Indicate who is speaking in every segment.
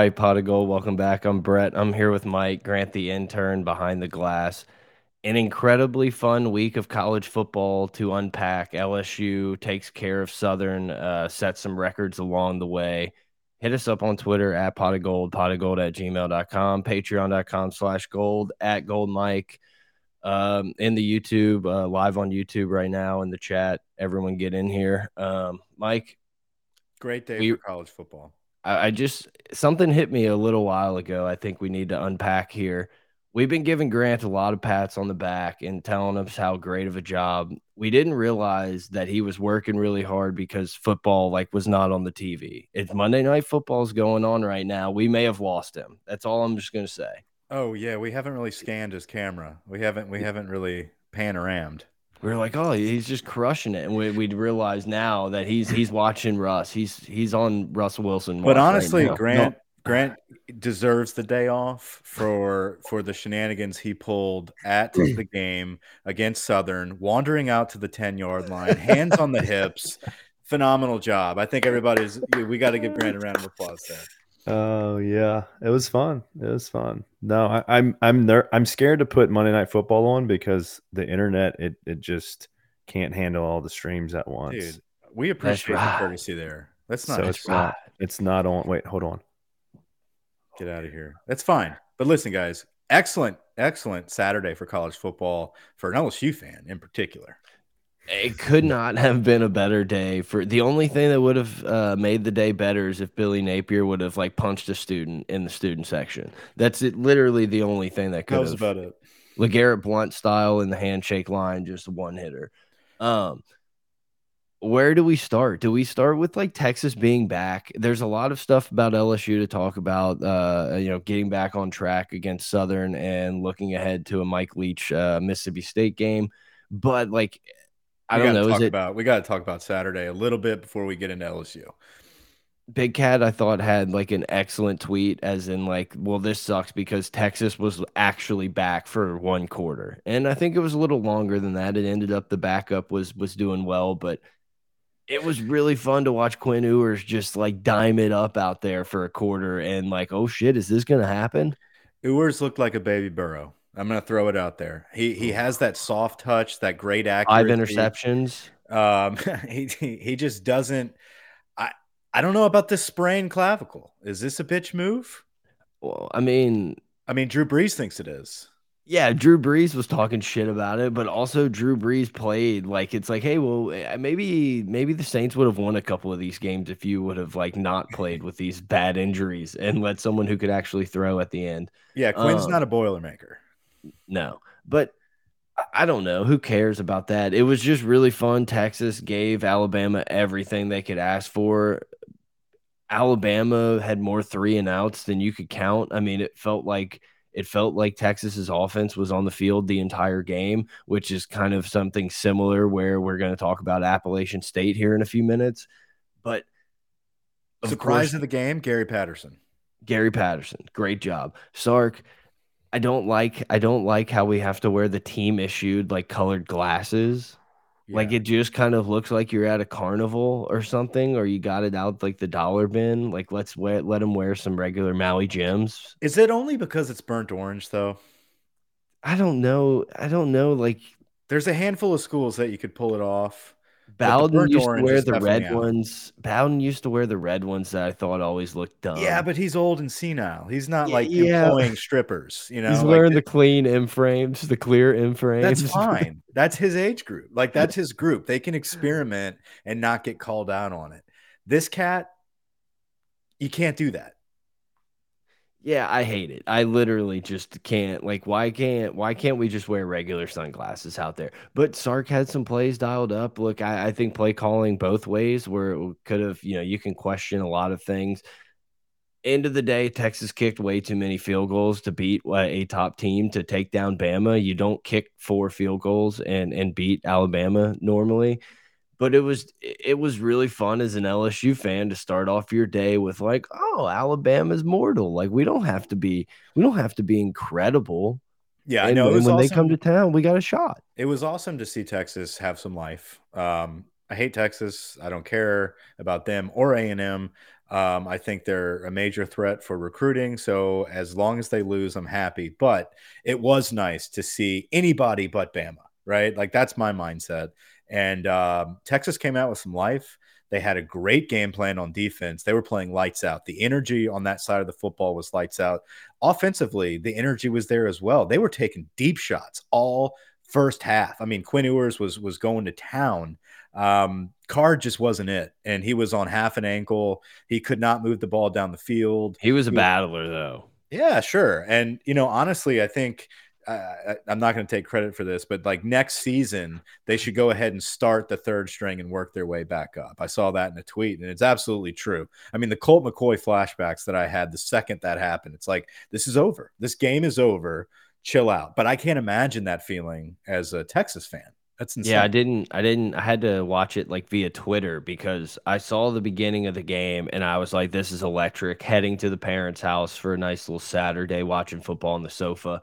Speaker 1: Hi, Pot of Gold. Welcome back. I'm Brett. I'm here with Mike Grant, the intern behind the glass. An incredibly fun week of college football to unpack. LSU takes care of Southern, uh, set some records along the way. Hit us up on Twitter at pot of gold, pot of gold at gmail.com, patreon.com slash gold at gold Mike. Um, in the YouTube, uh, live on YouTube right now in the chat. Everyone get in here. Um, Mike.
Speaker 2: Great day we, for college football.
Speaker 1: I, I just something hit me a little while ago. I think we need to unpack here. We've been giving Grant a lot of pats on the back and telling us how great of a job. We didn't realize that he was working really hard because football like was not on the TV. It's Monday night football is going on right now. We may have lost him. That's all I'm just going to say.
Speaker 2: Oh yeah, we haven't really scanned his camera. We haven't we haven't really panoramed
Speaker 1: we are like, oh, he's just crushing it, and we would realize now that he's he's watching Russ. He's he's on Russell Wilson.
Speaker 2: But honestly, right Grant no. Grant deserves the day off for for the shenanigans he pulled at hmm. the game against Southern, wandering out to the ten yard line, hands on the hips. Phenomenal job. I think everybody's. We got to give Grant a round of applause there.
Speaker 3: Oh yeah, it was fun. It was fun. No, I, am I'm I'm, I'm scared to put Monday Night Football on because the internet it it just can't handle all the streams at once. Dude,
Speaker 2: we appreciate right. the courtesy there. That's not.
Speaker 3: So it's right. not. It's not on. Wait, hold on.
Speaker 2: Get out of here. That's fine. But listen, guys, excellent, excellent Saturday for college football for an LSU fan in particular
Speaker 1: it could not have been a better day for the only thing that would have uh, made the day better is if Billy Napier would have like punched a student in the student section. That's it. Literally the only thing that could. That was
Speaker 2: have, about it.
Speaker 1: LeGarrette Blount style in the handshake line, just one hitter. Um, where do we start? Do we start with like Texas being back? There's a lot of stuff about LSU to talk about. Uh, you know, getting back on track against Southern and looking ahead to a Mike Leach uh, Mississippi State game. But like I don't know.
Speaker 2: Talk
Speaker 1: it,
Speaker 2: about we got to talk about Saturday a little bit before we get into LSU.
Speaker 1: Big Cat, I thought had like an excellent tweet, as in like, well, this sucks because Texas was actually back for one quarter, and I think it was a little longer than that. It ended up the backup was was doing well, but it was really fun to watch Quinn Ewers just like dime it up out there for a quarter, and like, oh shit, is this gonna happen?
Speaker 2: Ewers looked like a baby Burrow. I'm going to throw it out there. He he has that soft touch, that great accuracy.
Speaker 1: Five interceptions.
Speaker 2: Um, he he just doesn't. I I don't know about this sprained clavicle. Is this a bitch move?
Speaker 1: Well, I mean,
Speaker 2: I mean, Drew Brees thinks it is.
Speaker 1: Yeah, Drew Brees was talking shit about it, but also Drew Brees played like it's like, hey, well, eh, maybe maybe the Saints would have won a couple of these games if you would have like not played with these bad injuries and let someone who could actually throw at the end.
Speaker 2: Yeah, Quinn's um, not a boilermaker
Speaker 1: no. But I don't know. Who cares about that? It was just really fun. Texas gave Alabama everything they could ask for. Alabama had more three and outs than you could count. I mean, it felt like it felt like Texas's offense was on the field the entire game, which is kind of something similar where we're going to talk about Appalachian State here in a few minutes. But
Speaker 2: of surprise course, of the game, Gary Patterson.
Speaker 1: Gary Patterson, great job. Sark, I don't like I don't like how we have to wear the team issued like colored glasses. Yeah. Like it just kind of looks like you're at a carnival or something, or you got it out like the dollar bin. Like let's wear let them wear some regular Maui Jims.
Speaker 2: Is it only because it's burnt orange though?
Speaker 1: I don't know. I don't know. Like
Speaker 2: there's a handful of schools that you could pull it off.
Speaker 1: Bowden used to wear the red out. ones. Bowden used to wear the red ones that I thought always looked dumb.
Speaker 2: Yeah, but he's old and senile. He's not yeah, like yeah. employing strippers. You know,
Speaker 1: he's like wearing the clean M frames, the clear M frames.
Speaker 2: That's fine. that's his age group. Like that's his group. They can experiment and not get called out on it. This cat, you can't do that.
Speaker 1: Yeah, I hate it. I literally just can't. Like, why can't why can't we just wear regular sunglasses out there? But Sark had some plays dialed up. Look, I, I think play calling both ways where it could have, you know, you can question a lot of things. End of the day, Texas kicked way too many field goals to beat uh, a top team to take down Bama. You don't kick four field goals and and beat Alabama normally but it was it was really fun as an LSU fan to start off your day with like, oh, Alabama's mortal. Like we don't have to be we don't have to be incredible.
Speaker 2: Yeah, and, I know.
Speaker 1: And when awesome. they come to town, we got a shot.
Speaker 2: It was awesome to see Texas have some life. Um, I hate Texas. I don't care about them or A and M. Um, I think they're a major threat for recruiting. So as long as they lose, I'm happy. But it was nice to see anybody but Bama, right? Like that's my mindset. And um, Texas came out with some life. They had a great game plan on defense. They were playing lights out. The energy on that side of the football was lights out. Offensively, the energy was there as well. They were taking deep shots all first half. I mean, Quinn Ewers was was going to town um, Card just wasn't it, and he was on half an ankle. He could not move the ball down the field.
Speaker 1: He was a battler, though.
Speaker 2: Yeah, sure. And you know, honestly, I think uh, I'm not going to take credit for this, but like next season, they should go ahead and start the third string and work their way back up. I saw that in a tweet, and it's absolutely true. I mean, the Colt McCoy flashbacks that I had the second that happened, it's like this is over. This game is over. Chill out. But I can't imagine that feeling as a Texas fan. That's insane.
Speaker 1: Yeah, I didn't. I didn't. I had to watch it like via Twitter because I saw the beginning of the game and I was like, "This is electric." Heading to the parents' house for a nice little Saturday, watching football on the sofa,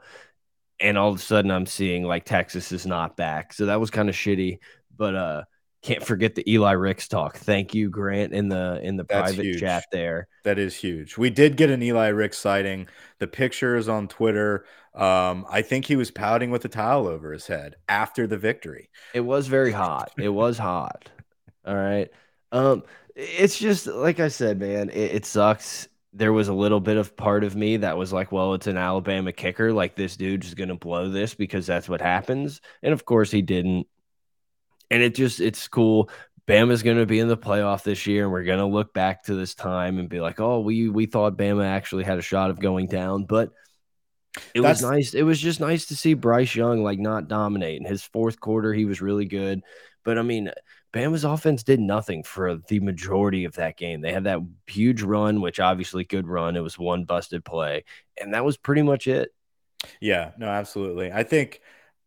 Speaker 1: and all of a sudden I'm seeing like Texas is not back. So that was kind of shitty. But uh, can't forget the Eli Ricks talk. Thank you, Grant, in the in the That's private huge. chat there.
Speaker 2: That is huge. We did get an Eli Ricks sighting. The picture is on Twitter. Um, I think he was pouting with a towel over his head after the victory.
Speaker 1: It was very hot. it was hot. All right. Um, it's just like I said, man. It, it sucks. There was a little bit of part of me that was like, well, it's an Alabama kicker. Like this dude's gonna blow this because that's what happens. And of course, he didn't and it just it's cool. Bama's going to be in the playoff this year, and we're going to look back to this time and be like, "Oh, we we thought Bama actually had a shot of going down," but it That's, was nice. It was just nice to see Bryce Young like not dominate. In his fourth quarter, he was really good, but I mean, Bama's offense did nothing for the majority of that game. They had that huge run, which obviously good run. It was one busted play, and that was pretty much it.
Speaker 2: Yeah, no, absolutely. I think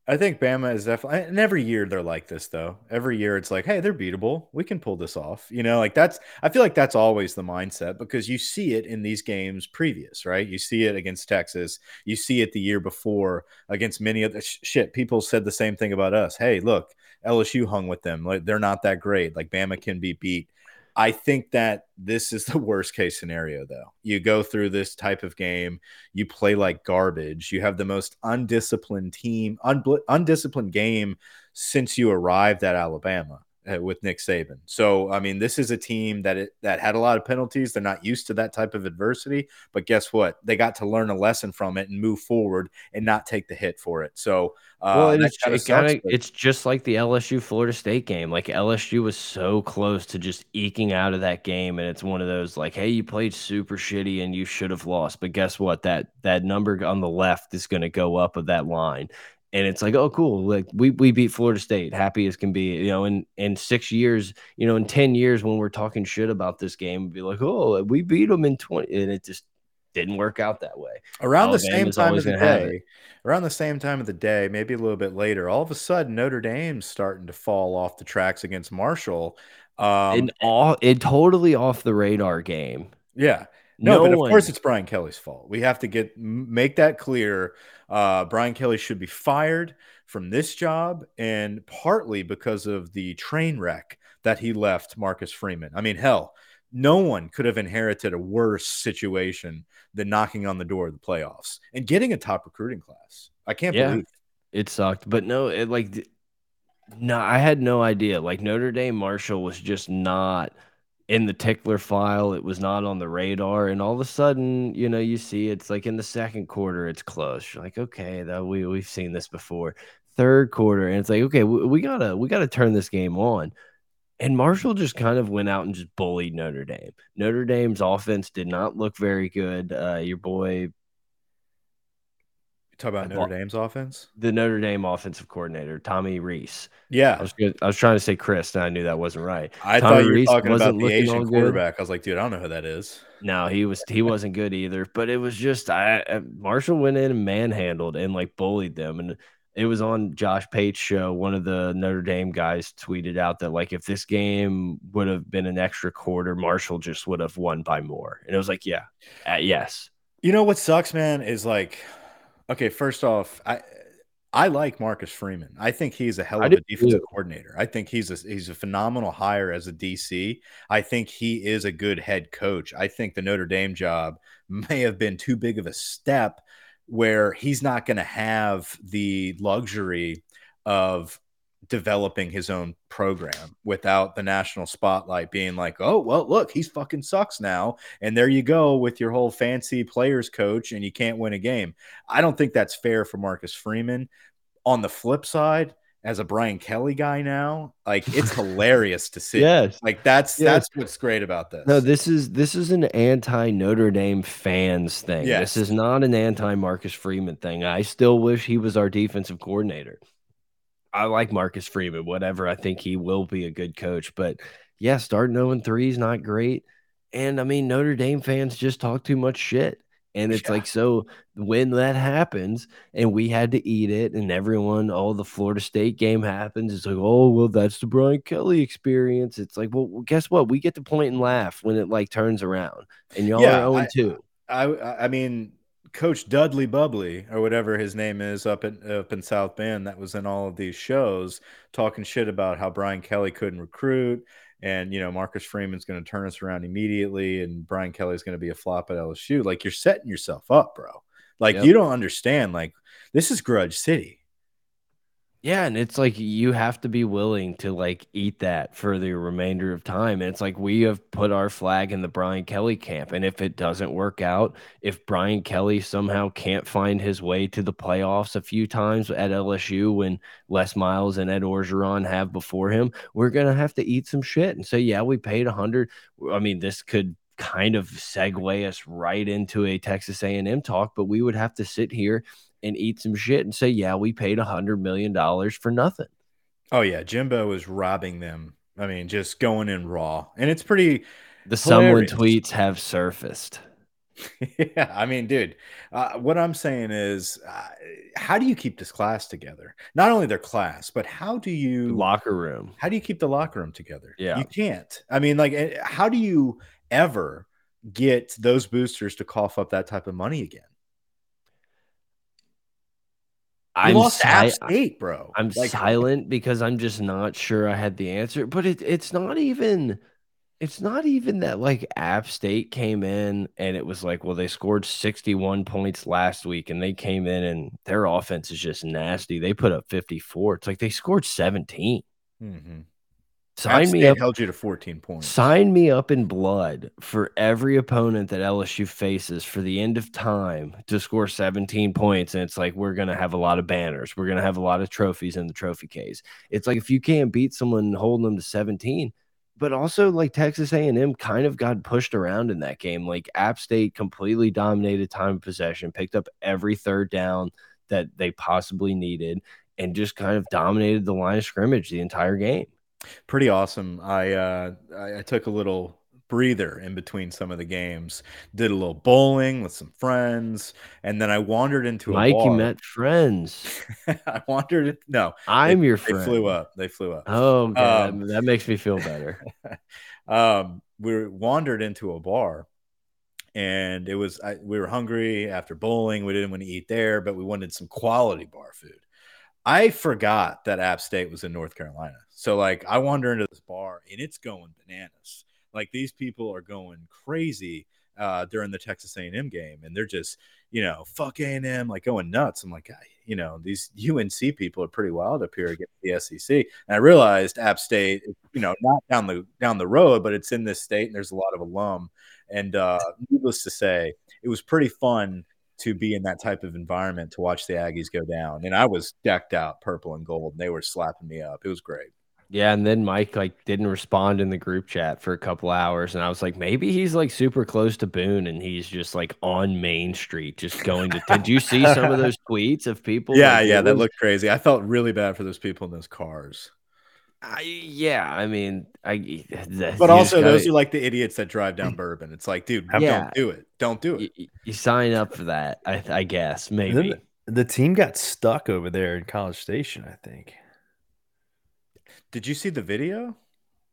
Speaker 2: I think Bama is definitely, and every year they're like this though. Every year it's like, hey, they're beatable. We can pull this off. You know, like that's, I feel like that's always the mindset because you see it in these games previous, right? You see it against Texas. You see it the year before against many other shit. People said the same thing about us. Hey, look, LSU hung with them. Like they're not that great. Like Bama can be beat. I think that this is the worst case scenario, though. You go through this type of game, you play like garbage, you have the most undisciplined team, un undisciplined game since you arrived at Alabama. Uh, with Nick Saban. So I mean, this is a team that it, that had a lot of penalties. They're not used to that type of adversity, but guess what? They got to learn a lesson from it and move forward and not take the hit for it. So uh,
Speaker 1: well, it's, it kinda, it's just like the LSU Florida State game. Like LSU was so close to just eking out of that game, and it's one of those like, hey, you played super shitty and you should have lost, but guess what? That that number on the left is going to go up of that line, and it's like, oh, cool. Like we we beat Florida State, happy as can be. You know, in in six years, you know, in ten years, when we're talking shit about this game, be like, oh, we beat them in twenty, and it just didn't work out that way.
Speaker 2: Around Alabama's the same time of the day, around the same time of the day, maybe a little bit later, all of a sudden Notre Dame's starting to fall off the tracks against Marshall.
Speaker 1: Um, and all it totally off the radar game.
Speaker 2: Yeah. No, no but of one. course it's Brian Kelly's fault. We have to get make that clear. Uh, Brian Kelly should be fired from this job, and partly because of the train wreck that he left Marcus Freeman. I mean, hell, no one could have inherited a worse situation than knocking on the door of the playoffs and getting a top recruiting class. I can't yeah, believe
Speaker 1: it. it sucked, but no, it like no, I had no idea. Like Notre Dame Marshall was just not in the tickler file. It was not on the radar, and all of a sudden, you know, you see it's like in the second quarter, it's close. You're like, okay, that we we've seen this before. Third quarter, and it's like, okay, we, we gotta we gotta turn this game on. And Marshall just kind of went out and just bullied Notre Dame. Notre Dame's offense did not look very good. Uh, your boy
Speaker 2: Talk about Notre Dame's offense.
Speaker 1: The Notre Dame offensive coordinator, Tommy Rees.
Speaker 2: Yeah,
Speaker 1: I was good. I was trying to say Chris, and I knew that wasn't right.
Speaker 2: I Tommy thought you were Rees talking about the Asian quarterback. Good. I was like, dude, I don't know who that is.
Speaker 1: No, he was he wasn't good either. But it was just I Marshall went in and manhandled and like bullied them, and it was on Josh Pate's show. One of the Notre Dame guys tweeted out that like if this game would have been an extra quarter, Marshall just would have won by more. And it was like, yeah, uh, yes.
Speaker 2: You know what sucks, man, is like Okay, first off, I I like Marcus Freeman. I think he's a hell of a defensive
Speaker 1: too.
Speaker 2: coordinator. I think he's a he's a phenomenal hire as a DC. I think he is a good head coach. I think the Notre Dame job may have been too big of a step where he's not going to have the luxury of developing his own program without the national spotlight being like, oh, well, look, he's fucking sucks now. And there you go with your whole fancy players coach, and you can't win a game. I don't think that's fair for Marcus Freeman. On the flip side, as a Brian Kelly guy now, like it's hilarious to see.
Speaker 1: Yes.
Speaker 2: Like that's
Speaker 1: Yes.
Speaker 2: that's what's great about this.
Speaker 1: No, this is this is an anti Notre Dame fans thing.
Speaker 2: Yes.
Speaker 1: This is not an anti Marcus Freeman thing. I still wish he was our defensive coordinator. I like Marcus Freeman, whatever. I think he will be a good coach. But yeah, starting 0 3 is not great. And I mean, Notre Dame fans just talk too much shit. And it's
Speaker 2: Yeah.
Speaker 1: like, so when that happens and we had to eat it, and everyone, oh, the Florida State game happens, it's like, oh, well, that's the Brian Kelly experience. It's like, well, guess what? We get to point and laugh when it like turns around, and y'all
Speaker 2: Yeah,
Speaker 1: are oh
Speaker 2: I-
Speaker 1: 0 2.
Speaker 2: I I mean, Coach Dudley Bubbly or whatever his name is up in up in South Bend that was in all of these shows talking shit about how Brian Kelly couldn't recruit and you know Marcus Freeman's going to turn us around immediately and Brian Kelly's going to be a flop at LSU. Like you're setting yourself up, bro. Like
Speaker 1: Yep.
Speaker 2: you don't understand. Like this is Grudge City.
Speaker 1: Yeah, and it's like you have to be willing to like eat that for the remainder of time. And it's like we have put our flag in the Brian Kelly camp. And if it doesn't work out, if Brian Kelly somehow can't find his way to the playoffs a few times at LSU when Les Miles and Ed Orgeron have before him, we're gonna have to eat some shit and say, yeah, we paid a hundred. I mean, this could kind of segue us right into a Texas A&M talk, but we would have to sit here and eat some shit and say, yeah, we paid a hundred million dollars for nothing.
Speaker 2: Oh yeah, Jimbo is robbing them. I mean, just going in raw, and it's pretty.
Speaker 1: The
Speaker 2: Hilarious.
Speaker 1: tweets have surfaced.
Speaker 2: yeah, I mean, dude, uh, what I'm saying is, uh, how do you keep this class together? Not only their class, but how do you
Speaker 1: Locker room.
Speaker 2: how do you keep the locker room together?
Speaker 1: Yeah.
Speaker 2: you can't. I mean, like, eh, how do you ever get those boosters to cough up that type of money again? You
Speaker 1: I'm
Speaker 2: lost to App State, bro.
Speaker 1: I'm
Speaker 2: Like,
Speaker 1: silent because I'm just not sure I had the answer. But it, it's not even it's not even that like App State came in and it was like, well, they scored 61 points last week and they came in and their offense is just nasty. They put up 54. It's like they scored 17.
Speaker 2: mhm.
Speaker 1: Sign
Speaker 2: App
Speaker 1: me
Speaker 2: State
Speaker 1: up.
Speaker 2: held you to 14 points.
Speaker 1: Sign me up in blood for every opponent that LSU faces for the end of time to score 17 points. And it's like, we're going to have a lot of banners. We're going to have a lot of trophies in the trophy case. It's like, if you can't beat someone holding them to 17, but also like Texas A&M kind of got pushed around in that game. Like App State completely dominated time of possession, picked up every third down that they possibly needed, and just kind of dominated the line of scrimmage the entire game.
Speaker 2: Pretty awesome. I uh I, I took a little breather in between some of the games, did a little bowling with some friends, and then I wandered into a
Speaker 1: Mike, you met friends.
Speaker 2: I wandered no,
Speaker 1: I'm
Speaker 2: they,
Speaker 1: your
Speaker 2: they
Speaker 1: friend.
Speaker 2: flew up. They flew up.
Speaker 1: Oh, okay.
Speaker 2: Um,
Speaker 1: that, that makes me feel better.
Speaker 2: um, we wandered into a bar, and it was I, we were hungry after bowling. We didn't want to eat there, but we wanted some quality bar food. I forgot that App State was in North Carolina, so like I wander into this bar and it's going bananas. Like these people are going crazy uh, during the Texas A&M game, and they're just you know fuck A&M, like going nuts. I'm like, "I- you know, these UNC people are pretty wild up here against the SEC. And I realized App State, you know, not down the down the road, but it's in this state, and there's a lot of alum. And uh, needless to say, it was pretty fun to be in that type of environment to watch the Aggies go down. And I was decked out purple and gold, and they were slapping me up. It was great.
Speaker 1: Yeah, and then Mike like didn't respond in the group chat for a couple hours, and I was like, maybe he's like super close to Boone, and he's just like on Main Street, just going to. did you see some of those tweets of people?
Speaker 2: Yeah,
Speaker 1: like,
Speaker 2: yeah, that
Speaker 1: was-
Speaker 2: looked crazy. I felt really bad for those people in those cars.
Speaker 1: I, yeah, I mean, I. the-
Speaker 2: But also, those
Speaker 1: gotta-
Speaker 2: are like the idiots that drive down Bourbon. It's like, dude,
Speaker 1: Yeah.
Speaker 2: don't do it. Don't do it.
Speaker 1: you, you sign up for that. I, I guess maybe.
Speaker 3: the, the team got stuck over there in College Station, I think.
Speaker 2: Did you see the video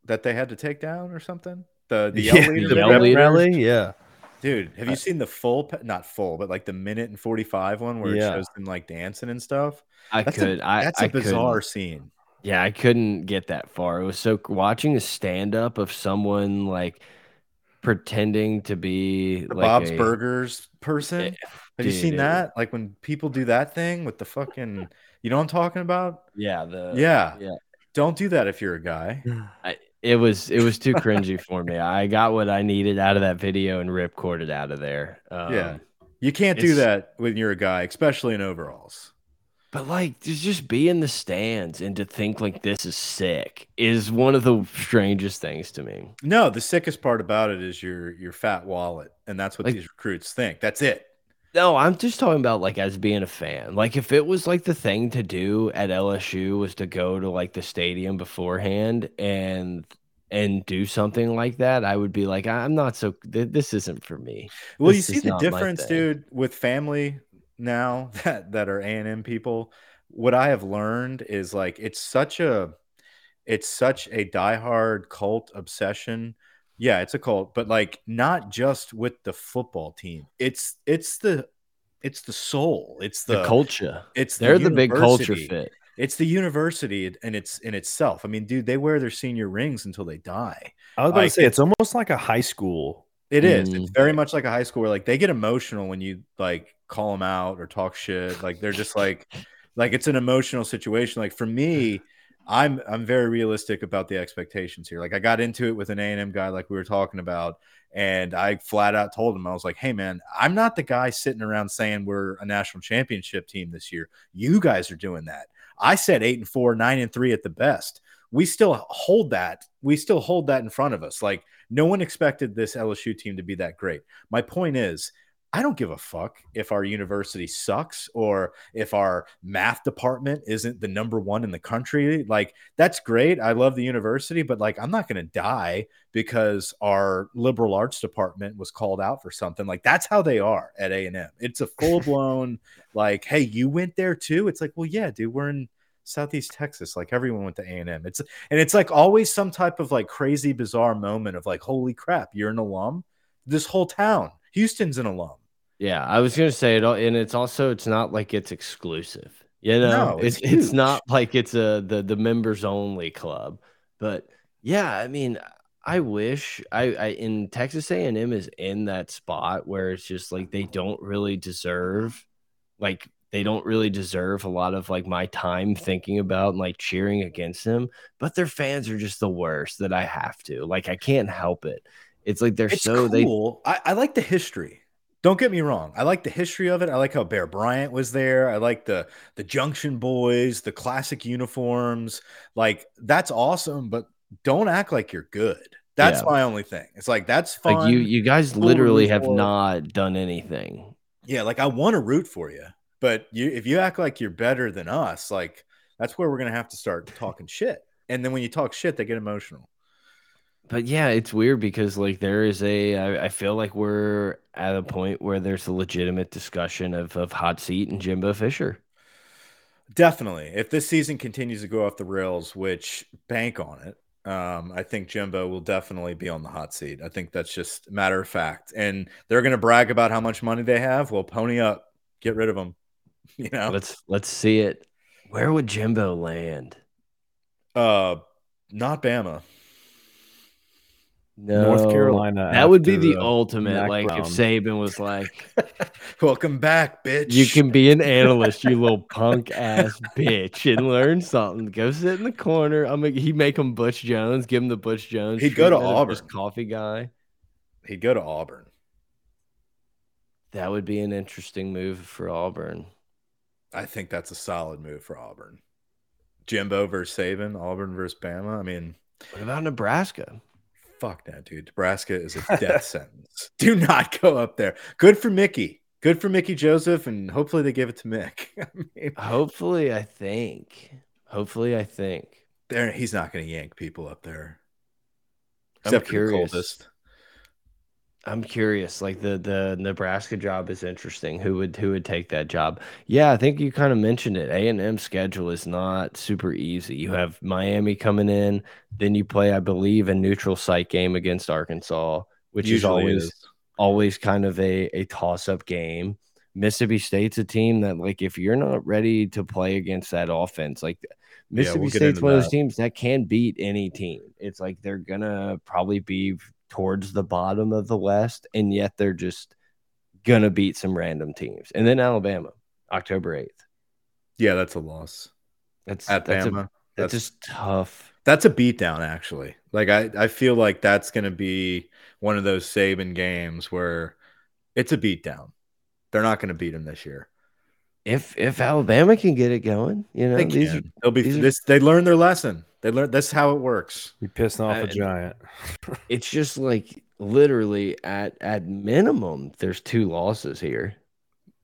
Speaker 2: that they had to take down or something? The the
Speaker 3: yeah,
Speaker 2: leader.
Speaker 1: the
Speaker 3: the
Speaker 1: yell
Speaker 3: rep
Speaker 1: leader?
Speaker 3: rally, yeah.
Speaker 2: Dude, have you
Speaker 1: I-
Speaker 2: seen the full, not full, but like the minute and 45 one where
Speaker 3: Yeah.
Speaker 2: it shows them like dancing and stuff?
Speaker 1: I
Speaker 2: That's
Speaker 1: could.
Speaker 2: a,
Speaker 1: I
Speaker 2: that's a
Speaker 1: I couldn't-
Speaker 2: bizarre scene.
Speaker 1: Yeah, I couldn't get that far. It was so watching a stand up of someone like pretending to be
Speaker 2: The
Speaker 1: like
Speaker 2: Bob's
Speaker 1: a,
Speaker 2: Burgers person.
Speaker 1: Eh,
Speaker 2: Have you seen
Speaker 1: it-
Speaker 2: that? Like when people do that thing with the fucking, you know what I'm talking about?
Speaker 1: Yeah, the
Speaker 2: yeah.
Speaker 1: yeah.
Speaker 2: Don't do that if you're a guy.
Speaker 1: I, it was it was too cringy for me. I got what I needed out of that video and ripcorded out of there. Um,
Speaker 2: Yeah. You can't do that when you're a guy, especially in overalls.
Speaker 1: But like to just be in the stands and to think like this is sick is one of the strangest things to me.
Speaker 2: No, the sickest part about it is your your fat wallet, and that's what
Speaker 1: Like-
Speaker 2: these recruits think. That's it.
Speaker 1: No, I'm just talking about like as being a fan. Like if it was like the thing to do at LSU was to go to like the stadium beforehand and and do something like that, I would be like, I'm not so. th- This isn't for me.
Speaker 2: Well, you see the difference, dude, with family now that that are A and M people. What I have learned is like it's such a it's such a diehard cult obsession. Yeah, it's a cult, but like not just with the football team. It's it's the it's the soul. It's
Speaker 1: The,
Speaker 2: the,
Speaker 1: culture.
Speaker 2: It's
Speaker 1: They're the big culture fit.
Speaker 2: It's the university and it's in itself. I mean, dude, they wear their senior rings until they die.
Speaker 3: I was about
Speaker 2: Like,
Speaker 3: to say it's almost like a high school.
Speaker 2: It is.
Speaker 1: Mm.
Speaker 2: It's very much like a high school where like they get emotional when you like call them out or talk shit. Like they're just like like it's an emotional situation. Like for me, I'm I'm very realistic about the expectations here. Like I got into it with an A&M guy like we were talking about and I flat out told him I was like, "Hey man, I'm not the guy sitting around saying we're a national championship team this year. You guys are doing that. I said 8 and 4, 9 and 3 at the best. We still hold that. We still hold that in front of us. Like no one expected this LSU team to be that great. My point is, I don't give a fuck if our university sucks or if our math department isn't the number one in the country. Like, that's great. I love the university, but like, I'm not going to die because our liberal arts department was called out for something. Like, that's how they are at A&M. It's a full blown, like, hey, you went there too? It's like, well, yeah, dude, we're in Southeast Texas. Like, everyone went to A&M. It's, and it's like always some type of like crazy, bizarre moment of like, holy crap, you're an alum. This whole town, Houston's an alum.
Speaker 1: Yeah, I was gonna say it, al- and it's also it's not like it's exclusive. You know,
Speaker 2: No,
Speaker 1: it's
Speaker 2: it's
Speaker 1: it's not like it's a the the members only club. But yeah, I mean, I wish I, I in Texas A and M is in that spot where it's just like they don't really deserve, like they don't really deserve a lot of like my time thinking about and like cheering against them. But their fans are just the worst that I have to. Like I can't help it. It's like they're
Speaker 2: It's
Speaker 1: so they
Speaker 2: cool. I, I like the history. Don't get me wrong. I like the history of it. I like how Bear Bryant was there. I like the the Junction Boys, the classic uniforms. Like that's awesome, but don't act like you're good. That's
Speaker 1: Yeah.
Speaker 2: my only thing. It's like that's fun.
Speaker 1: like you you guys
Speaker 2: cool
Speaker 1: literally have not done anything.
Speaker 2: yeah, like I want to root for you, but you if you act like you're better than us, like that's where we're gonna have to start talking shit. And then when you talk shit, they get emotional.
Speaker 1: But yeah, it's weird because like there is a I, I feel like we're at a point where there's a legitimate discussion of of hot seat and Jimbo Fisher.
Speaker 2: Definitely. If this season continues to go off the rails, which bank on it, um, I think Jimbo will definitely be on the hot seat. I think that's just a matter of fact. And they're going to brag about how much money they have. Well, pony up, get rid of them. You know,
Speaker 1: Let's let's see it. Where would Jimbo land?
Speaker 2: uh, not Bama.
Speaker 1: No,
Speaker 3: North Carolina.
Speaker 1: That would be
Speaker 3: after,
Speaker 1: the
Speaker 3: uh,
Speaker 1: ultimate.
Speaker 3: Mac
Speaker 1: like
Speaker 3: Brown.
Speaker 1: if Saban was like,
Speaker 2: Welcome back, bitch.
Speaker 1: "You can be an analyst, you little punk ass bitch, and learn something. Go sit in the corner." I'm. Like, he make him Butch Jones, give him the Butch Jones.
Speaker 2: He'd go to
Speaker 1: treatment of
Speaker 2: Auburn.
Speaker 1: coffee guy.
Speaker 2: He'd go to Auburn.
Speaker 1: That would be an interesting move for Auburn.
Speaker 2: I think that's a solid move for Auburn. Jimbo versus Saban, Auburn versus Bama. I mean,
Speaker 1: What about Nebraska?
Speaker 2: Fuck that, dude. Nebraska is a death sentence. Do not go up there. Good for Mickey. Good for Mickey Joseph, and hopefully they give it to Mick. I mean,
Speaker 1: Hopefully, I think. Hopefully, I think.
Speaker 2: there he's not going to yank people up there.
Speaker 1: I'm
Speaker 2: Except for the
Speaker 1: curious.
Speaker 2: coldest.
Speaker 1: I'm curious. Like the the Nebraska job is interesting. Who would who would take that job? Yeah, I think you kind of mentioned it. A and M schedule is not super easy. You have Miami coming in, then you play, I believe, a neutral site game against Arkansas, which is always
Speaker 2: is.
Speaker 1: always kind of a, a toss up game. Mississippi State's a team that, like, if you're not ready to play against that offense, like Mississippi
Speaker 2: we'll
Speaker 1: State's one of those teams that can beat any team. It's like they're gonna probably be towards the bottom of the West, and yet they're just gonna beat some random teams. And then Alabama, October eighth.
Speaker 2: Yeah, that's a loss.
Speaker 1: That's
Speaker 2: At
Speaker 1: that's
Speaker 2: Bama.
Speaker 1: a, that's,
Speaker 2: That's-
Speaker 1: just tough.
Speaker 2: That's a beatdown, actually. Like I, I feel like that's going to be one of those Saban games where it's a beatdown. They're not going to beat him this year.
Speaker 1: If if Alabama can get it going, you know,
Speaker 2: they
Speaker 1: these are,
Speaker 2: they'll be
Speaker 1: these are-
Speaker 2: this. They learned their lesson. They learned that's how it works.
Speaker 3: You pissed off
Speaker 1: Uh,
Speaker 3: a giant.
Speaker 1: it's just like literally at at minimum there's two losses here.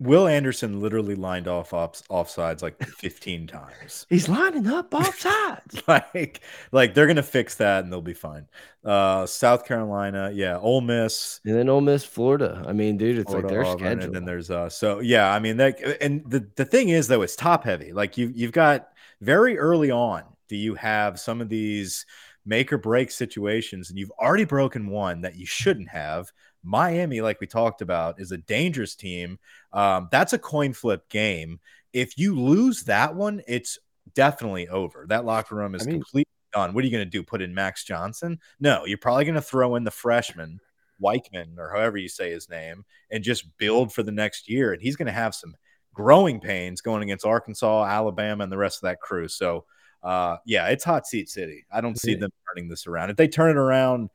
Speaker 2: Will Anderson literally lined off off offsides like 15 times.
Speaker 1: He's lining up offsides.
Speaker 2: like, like they're gonna fix that and they'll be fine. Uh, South Carolina, yeah, Ole Miss,
Speaker 1: And then Ole Miss, Florida. I mean, dude, it's
Speaker 2: Florida,
Speaker 1: like their
Speaker 2: Auburn,
Speaker 1: schedule.
Speaker 2: and then there's uh, so yeah, I mean, that and the the thing is though, it's top heavy. Like you you've got very early on. Do you have some of these make or break situations, and you've already broken one that you shouldn't have? Miami, like we talked about, is a dangerous team. Um, that's a coin flip game. If you lose that one, it's definitely over. That locker room is
Speaker 3: I mean-
Speaker 2: completely done. What are you going to do? Put in Max Johnson? No, you're probably going to throw in the freshman, Weichman, or however you say his name, and just build for the next year. And he's going to have some growing pains going against Arkansas, Alabama, and the rest of that crew. So, uh, yeah, it's hot seat city. I don't see them turning this around. If they turn it around,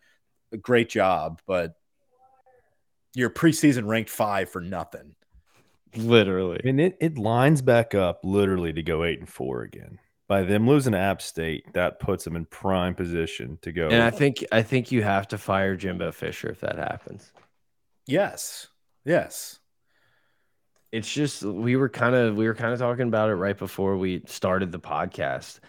Speaker 2: great job, but you're preseason ranked five for nothing.
Speaker 1: literally.
Speaker 3: I mean, it, it lines back up literally to go eight and four again. By them losing to App State, that puts them in prime position to go.
Speaker 1: And I think I think you have to fire Jimbo Fisher if that happens.
Speaker 2: Yes. Yes.
Speaker 1: It's just we were kind of we were kind of talking about it right before we started the podcast.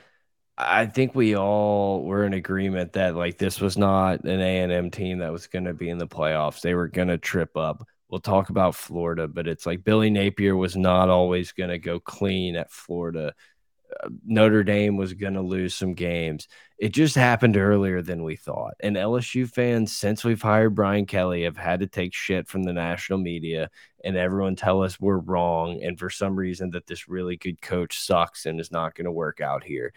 Speaker 1: I think we all were in agreement that like this was not an A and M team that was going to be in the playoffs. They were going to trip up. We'll talk about Florida, but it's like Billy Napier was not always going to go clean at Florida. Uh, Notre Dame was going to lose some games. It just happened earlier than we thought. And LSU fans, since we've hired Brian Kelly, have had to take shit from the national media and everyone tell us we're wrong. And for some reason, that this really good coach sucks and is not going to work out here.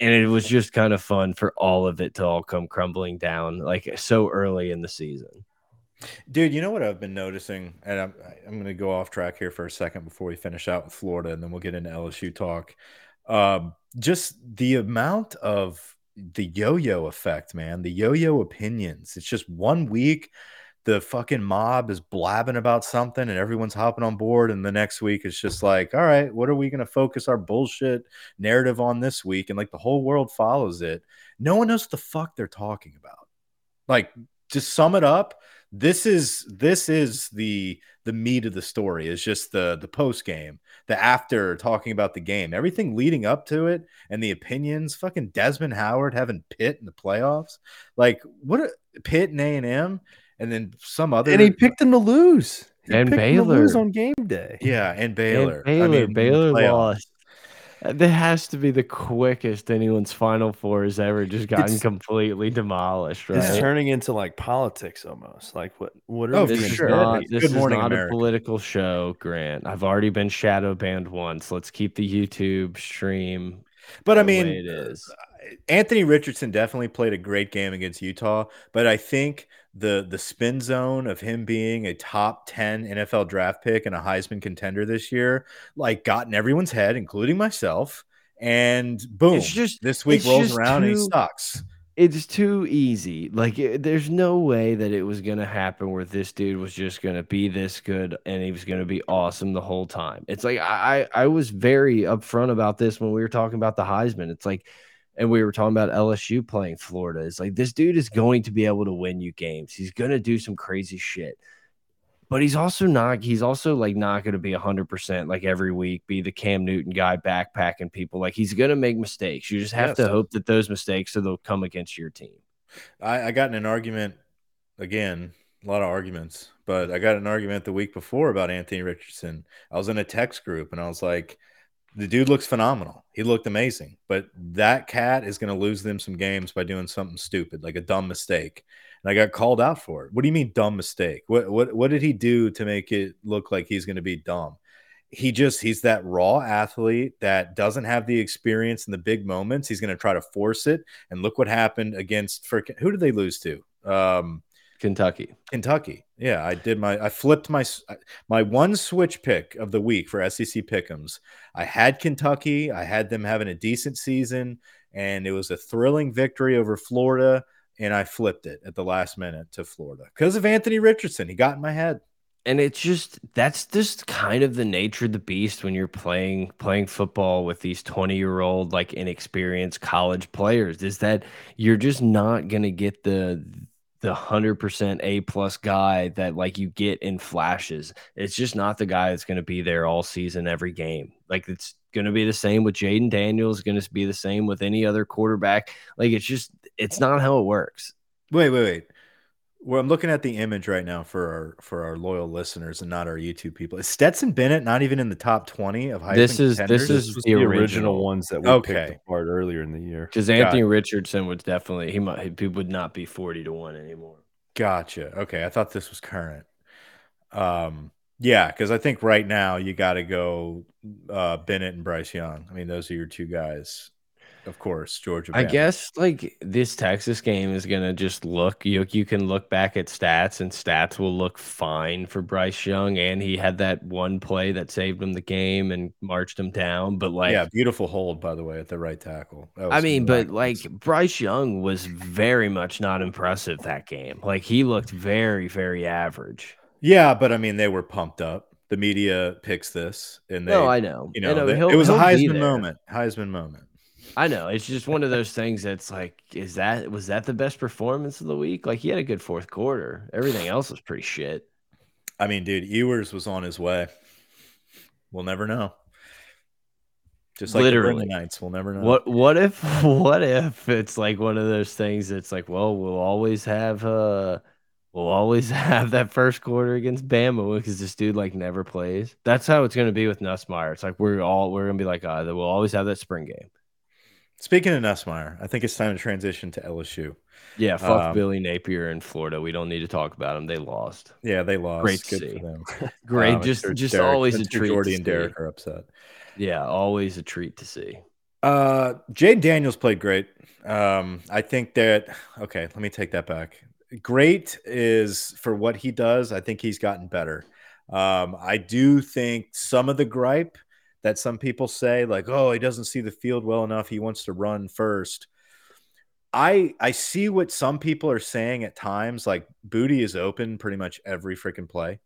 Speaker 1: And it was just kind of fun for all of it to all come crumbling down like so early in the season.
Speaker 2: Dude, you know what I've been noticing, and I'm I'm going to go off track here for a second before we finish out with Florida, and then we'll get into LSU talk. Um, just the amount of the yo-yo effect, man, the yo-yo opinions. It's just one week, the fucking mob is blabbing about something, and everyone's hopping on board, and the next week it's just like, all right, what are we going to focus our bullshit narrative on this week? And like the whole world follows it. No one knows what the fuck they're talking about. Like, to sum it up this is this is the the meat of the story is just the the post game the after talking about the game everything leading up to it and the opinions fucking desmond howard having pitt in the playoffs like what a, pitt and a&m and then some other
Speaker 3: and he picked them to lose. He
Speaker 1: And
Speaker 3: picked them to lose
Speaker 1: Baylor.
Speaker 3: on game day.
Speaker 2: yeah and
Speaker 1: And
Speaker 2: baylor
Speaker 1: Baylor,
Speaker 2: I mean,
Speaker 1: Baylor lost. Uh, That has to be the quickest anyone's Final Four has ever just gotten
Speaker 3: It's-
Speaker 1: completely demolished, right?
Speaker 3: It's turning into like politics almost. Like what? What are
Speaker 2: Oh,
Speaker 3: we
Speaker 2: for
Speaker 1: this is
Speaker 2: sure.
Speaker 1: not this
Speaker 2: Good
Speaker 1: is
Speaker 2: morning,
Speaker 1: not
Speaker 2: America.
Speaker 1: a political show, Grant. I've already been shadow banned once. Let's keep the YouTube stream.
Speaker 2: but i mean
Speaker 1: way it is.
Speaker 2: Anthony Richardson definitely played a great game against Utah, but I think the the spin zone of him being a top 10 NFL draft pick and a Heisman contender this year like got in everyone's head including myself and boom
Speaker 1: It's just-
Speaker 2: this week rolls around and he sucks.
Speaker 1: It's too easy. Like, it, there's no way that it was going to happen where this dude was just going to be this good and he was going to be awesome the whole time. It's like, I, I I was very upfront about this when we were talking about the Heisman. It's like, and we were talking about LSU playing Florida. It's like, this dude is going to be able to win you games. He's going to do some crazy shit. But he's also not, he's also like not going to be 100% like every week, be the Cam Newton guy backpacking people. Like, he's going to make mistakes. You just have
Speaker 2: Yes.
Speaker 1: to hope that those mistakes so they'll come against your team.
Speaker 2: I, I got in an argument again, a lot of arguments, but I got an argument the week before about Anthony Richardson. I was in a text group and I was like, the dude looks phenomenal. He looked amazing, but that cat is going to lose them some games by doing something stupid, like a dumb mistake. and I got called out for it. What do you mean dumb mistake? What what what did he do to make it look like he's going to be dumb? He just he's that raw athlete that doesn't have the experience in the big moments. He's going to try to force it, and look what happened against for who did they lose to? Um,
Speaker 1: Kentucky.
Speaker 2: Kentucky. Yeah, I did my I flipped my my one switch pick of the week for SEC pickums. I had Kentucky. I had them having a decent season and it was a thrilling victory over Florida and I flipped it at the last minute to Florida because of Anthony Richardson. He got in my head.
Speaker 1: And it's just that's just kind of the nature of the beast when you're playing playing football with these 20 year old like inexperienced college players is that you're just not gonna get the the 100% A plus guy that like you get in flashes. It's just not the guy that's going to be there all season, every game. Like it's going to be the same with Jayden Daniels, going to be the same with any other quarterback. Like it's just, it's not how it works.
Speaker 2: Wait, wait, wait. Well, I'm looking at the image right now for our for our loyal listeners and not our YouTube people. Is Stetson Bennett not even in the top 20 of high?
Speaker 1: This is
Speaker 2: contenders?
Speaker 1: this is the,
Speaker 3: the
Speaker 1: original,
Speaker 3: original ones that we
Speaker 2: Okay.
Speaker 3: picked apart earlier in the year.
Speaker 1: because Anthony Richardson would definitely he might he would not be 40 to 1 anymore.
Speaker 2: Gotcha. Okay, I thought this was current. Um, yeah, because I think right now you got to go uh, Bennett and Bryce Young. I mean, those are your two guys, of course. Georgia.
Speaker 1: I
Speaker 2: Bama.
Speaker 1: guess like this Texas game is gonna just look you you can look back at stats and stats will look fine for Bryce Young and he had that one play that saved him the game and marched him down. But like
Speaker 2: yeah, beautiful hold by the way at the right tackle. That
Speaker 1: I mean, but like Bryce Young was very much not impressive that game. Like he looked very, very average.
Speaker 2: yeah, but I mean, they were pumped up. The media picks this, and they,
Speaker 1: no, I know.
Speaker 2: you know, they- it was a Heisman moment. Heisman moment.
Speaker 1: I know. It's just one of those things that's like, is that was that the best performance of the week? Like he had a good fourth quarter. Everything else was pretty shit.
Speaker 2: I mean, dude, Ewers was on his way. We'll never know. Just like
Speaker 1: Literally.
Speaker 2: the Knights, we'll never know.
Speaker 1: What what if what if it's like one of those things that's like, well, we'll always have uh we'll always have that first quarter against Bama because this dude like never plays. That's how it's gonna be with Nussmeier. It's like we're all we're gonna be like, uh, we'll always have that spring game.
Speaker 2: Speaking of Nussmeier, I think it's time to transition to LSU.
Speaker 1: Yeah, fuck
Speaker 2: Um,
Speaker 1: Billy Napier in Florida. We don't need to talk about him. They lost.
Speaker 2: Yeah, they lost.
Speaker 1: Great
Speaker 2: Good
Speaker 1: see.
Speaker 2: for them.
Speaker 1: Great,
Speaker 2: Um,
Speaker 1: just
Speaker 2: sure
Speaker 1: just
Speaker 2: Derek-
Speaker 1: always a treat.
Speaker 2: Jordy
Speaker 1: to
Speaker 2: and
Speaker 1: see.
Speaker 2: Derek are upset.
Speaker 1: Yeah, always a treat to see.
Speaker 2: Uh, Jayden Daniels played great. Um, I think that okay. Let me take that back. Great is for what he does. I think he's gotten better. Um, I do think some of the gripe that some people say, like, "Oh, he doesn't see the field well enough. He wants to run first. I I see what some people are saying at times. Like Boutte is open pretty much every freaking play,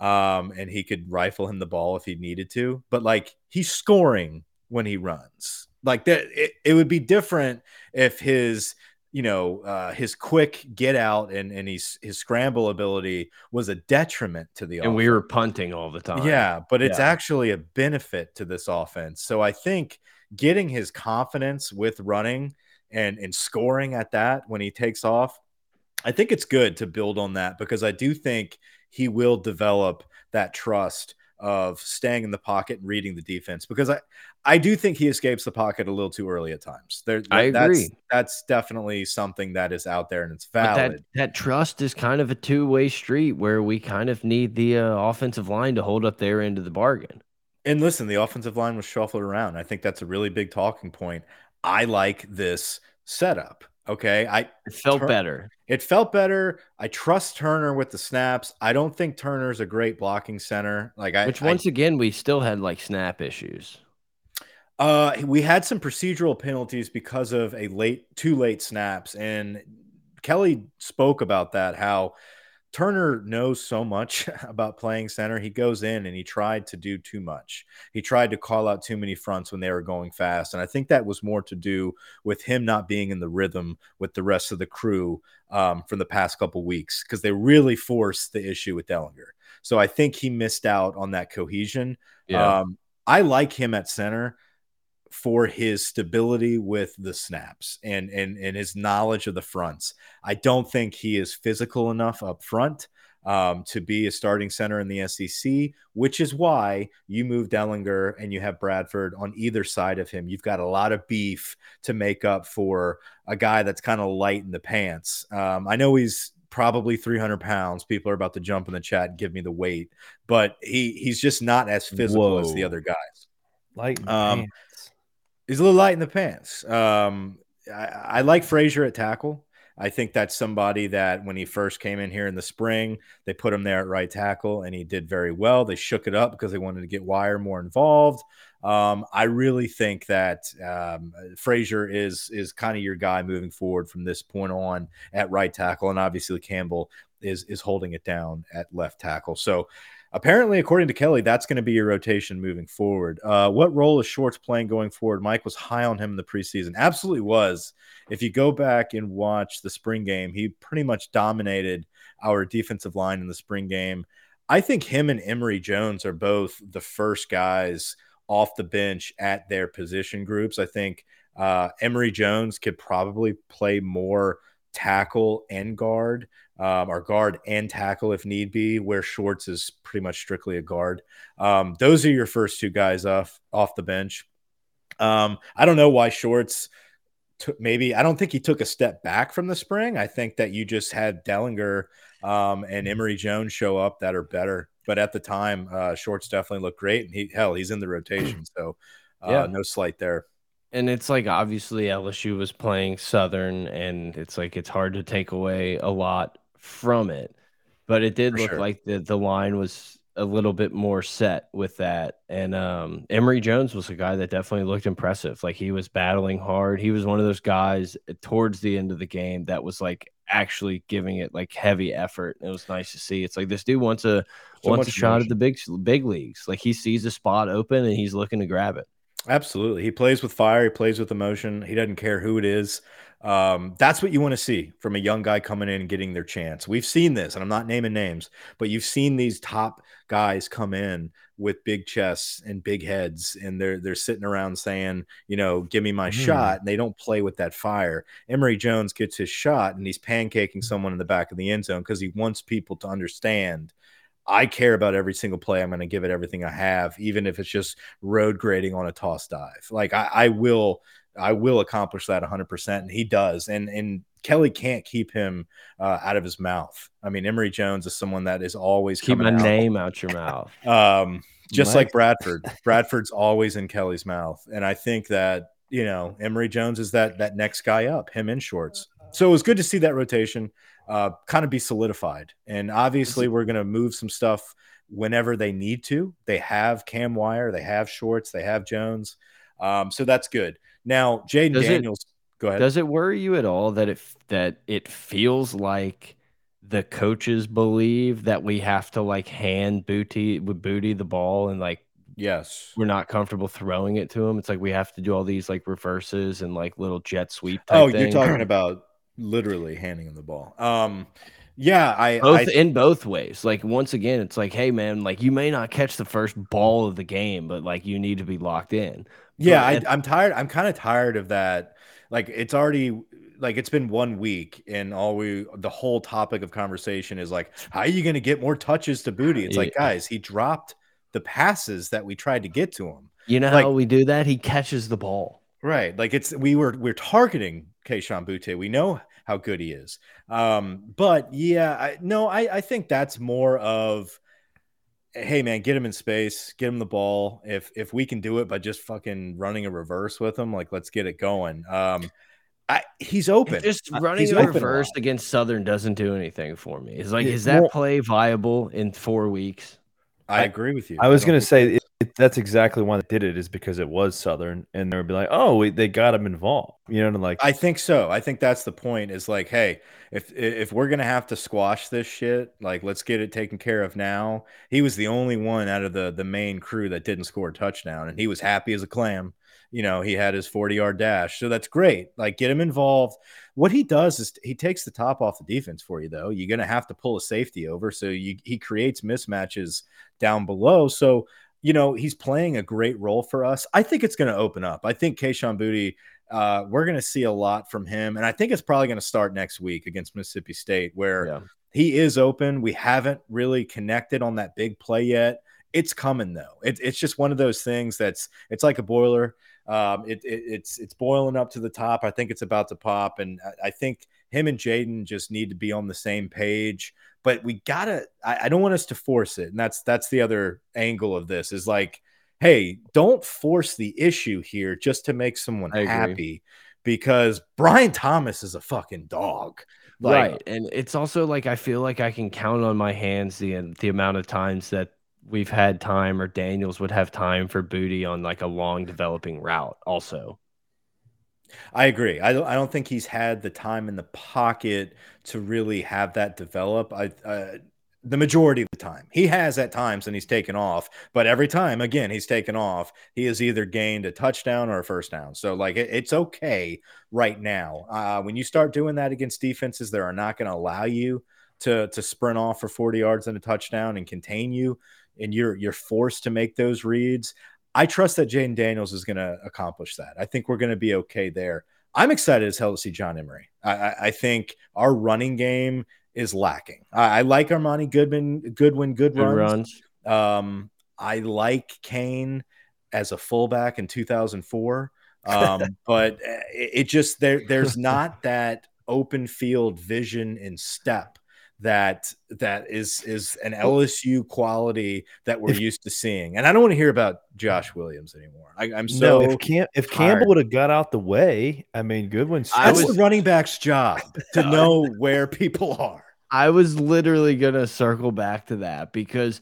Speaker 2: um, and he could rifle him the ball if he needed to. But like he's scoring when he runs. Like that, it, it would be different if his you know uh, his quick get out and and his his scramble ability was a detriment to the
Speaker 1: And we were punting all the time.
Speaker 2: yeah, but it's
Speaker 1: Yeah.
Speaker 2: actually a benefit to this offense. So I think getting his confidence with running and and scoring at that when he takes off, I think it's good to build on that because I do think he will develop that trust of staying in the pocket and reading the defense because I I do think he escapes the pocket a little too early at times. There
Speaker 1: I
Speaker 2: that's,
Speaker 1: agree.
Speaker 2: That's definitely something that is out there and it's
Speaker 1: But
Speaker 2: valid.
Speaker 1: that, that trust is kind of a two way street where we kind of need the uh, offensive line to hold up their end of the bargain.
Speaker 2: And listen, the offensive line was shuffled around. I think that's a really big talking point. I like this setup. Okay. I
Speaker 1: It felt
Speaker 2: Tur-
Speaker 1: better.
Speaker 2: it felt better. I trust Turner with the snaps. I don't think Turner's a great blocking center. Like I
Speaker 1: Which
Speaker 2: I-
Speaker 1: once again we still had like snap issues.
Speaker 2: Uh, we had some procedural penalties because of a late, two late snaps, and Kelly spoke about that. How Turner knows so much about playing center. He goes in and he tried to do too much. He tried to call out too many fronts when they were going fast, and I think that was more to do with him not being in the rhythm with the rest of the crew um, from the past couple weeks because they really forced the issue with Dellinger. So I think he missed out on that cohesion.
Speaker 1: Yeah.
Speaker 2: Um, I like him at center for his stability with the snaps and and and his knowledge of the fronts. I don't think he is physical enough up front um, to be a starting center in the SEC, which is why you move Dellinger and you have Bradford on either side of him. You've got a lot of beef to make up for a guy that's kind of light in the pants. Um, I know he's probably 300 pounds. People are about to jump in the chat and give me the weight, but he he's just not as physical Whoa. as the other guys.
Speaker 3: Light um,
Speaker 2: he's a little light in the pants. Um, I, I like Frazier at tackle. I think that's somebody that when he first came in here in the spring, they put him there at right tackle and he did very well. They shook it up because they wanted to get Wire more involved. Um, I really think that um, Frazier is is kind of your guy moving forward from this point on at right tackle, and obviously Campbell is is holding it down at left tackle. So apparently, according to Kelly, that's going to be your rotation moving forward. Uh, what role is Shorts playing going forward? Mike was high on him in the preseason. Absolutely was. If you go back and watch the spring game, he pretty much dominated our defensive line in the spring game. I think him and Emery Jones are both the first guys off the bench at their position groups. I think uh, Emery Jones could probably play more tackle and guard, um, or guard and tackle if need be, where Shorts is pretty much strictly a guard. Um, those are your first two guys off off the bench. Um, I don't know why Shorts took maybe I don't think he took a step back from the spring. I think that you just had Dellinger um, and Emery Jones show up that are better. But at the time, uh, Shorts definitely looked great, and he hell he's in the rotation, so uh, yeah, no slight there.
Speaker 1: And it's like obviously LSU was playing Southern, and it's like it's hard to take away a lot from it, but it did For look sure. like the the line was a little bit more set with that. And um, Emery Jones was a guy that definitely looked impressive. Like he was battling hard. He was one of those guys towards the end of the game that was like actually giving it like heavy effort. It was nice to see. It's like this dude wants a so wants a shot at the big big leagues. Like he sees a spot open and he's looking to grab it.
Speaker 2: Absolutely. He plays with fire. He plays with emotion. He doesn't care who it is. Um, that's what you want to see from a young guy coming in and getting their chance. We've seen this, and I'm not naming names, but you've seen these top guys come in with big chests and big heads, and they're they're sitting around saying, you know, give me my mm. shot. And they don't play with that fire. Emery Jones gets his shot, and he's pancaking someone in the back of the end zone because he wants people to understand I care about every single play. I'm going to give it everything I have, even if it's just road grading on a toss dive. Like I, I will, I will accomplish that 100, percent and he does. And and Kelly can't keep him uh, out of his mouth. I mean, Emery Jones is someone that is always
Speaker 1: keep
Speaker 2: my
Speaker 1: out. name out your mouth.
Speaker 2: um, just like Bradford. Bradford's always in Kelly's mouth, and I think that you know Emery Jones is that that next guy up, him in Shorts. So it was good to see that rotation uh, kind of be solidified. And obviously, we're going to move some stuff whenever they need to. They have Cam Wire, they have Shorts, they have Jones. Um, so that's good. Now, Jayden Daniels,
Speaker 1: it,
Speaker 2: go ahead.
Speaker 1: Does it worry you at all that it that it feels like the coaches believe that we have to like hand Boutte with Boutte the ball and like
Speaker 2: yes
Speaker 1: we're not comfortable throwing it to him it's like we have to do all these like reverses and like little jet sweep
Speaker 2: oh
Speaker 1: you're
Speaker 2: talking about literally handing him the ball. Um, yeah, I
Speaker 1: both
Speaker 2: I,
Speaker 1: in both ways. Like once again, it's like, hey man, like you may not catch the first ball of the game, but like you need to be locked in.
Speaker 2: Yeah, I, I'm tired. I'm kind of tired of that. Like it's already like it's been one week and all we the whole topic of conversation is like, how are you going to get more touches to Boutte? It's yeah. like, guys, he dropped the passes that we tried to get to him.
Speaker 1: You know
Speaker 2: like,
Speaker 1: how we do that? He catches the ball.
Speaker 2: Right. Like it's we were we're targeting Kayshon Boutte. We know how good he is. Um, but yeah, I, no, I, I think that's more of hey man, get him in space, get him the ball. If if we can do it by just fucking running a reverse with him, like let's get it going. Um, I, he's open.
Speaker 1: Just running a reverse a against Southern doesn't do anything for me. It's like, is that play viable in four weeks?
Speaker 2: I, I agree with you.
Speaker 3: I was going to say it, that's exactly why they did it is because it was Southern, and they would be like, "Oh, we, they got him involved," you know, and like
Speaker 2: I think so. I think that's the point. Is like, hey, if if we're gonna have to squash this shit, like let's get it taken care of now. He was the only one out of the the main crew that didn't score a touchdown, and he was happy as a clam. You know, he had his 40 yard dash, so that's great. Like, get him involved. What he does is he takes the top off the defense for you, though. You're gonna have to pull a safety over, so you, he creates mismatches down below. So you know, he's playing a great role for us. I think it's going to open up. I think Kayshon Boutte, uh, we're going to see a lot from him. And I think it's probably going to start next week against Mississippi State, where yeah. he is open. We haven't really connected on that big play yet. It's coming though. It, it's just one of those things that's it's like a boiler. Um, it, it, it's it's boiling up to the top. I think it's about to pop, and I, I think him and Jayden just need to be on the same page. But we gotta. I, I don't want us to force it, and that's that's the other angle of this. Is like, hey, don't force the issue here just to make someone happy, because Brian Thomas is a fucking dog.
Speaker 1: Like, right, and it's also like I feel like I can count on my hands the the amount of times that we've had time or Daniels would have time for Boutte on like a long developing route. Also,
Speaker 2: I agree. I don't. I don't think he's had the time in the pocket to really have that develop. I. Uh, the majority of the time he has at times and he's taken off but every time again he's taken off he has either gained a touchdown or a first down so like it, it's okay right now uh, when you start doing that against defenses that are not going to allow you to to sprint off for 40 yards and a touchdown and contain you and you're you're forced to make those reads I trust that Jayden Daniels is going to accomplish that. I think we're going to be okay there. I'm excited as hell to see John Emery. I, I, I think our running game is lacking. I, I like Armoni Goodman, Goodwin, good, good runs. runs. Um, I like Cain as a fullback in 2004, um, but it, it just there. There's not that open field vision and step that that is is an LSU quality that we're if, used to seeing. And I don't want to hear about Josh Williams anymore. I, am so
Speaker 3: no, if, Cam, if Campbell would have got out the way, I mean, Goodwin's
Speaker 2: that's was, the running back's job to know where people are.
Speaker 1: I was literally gonna circle back to that because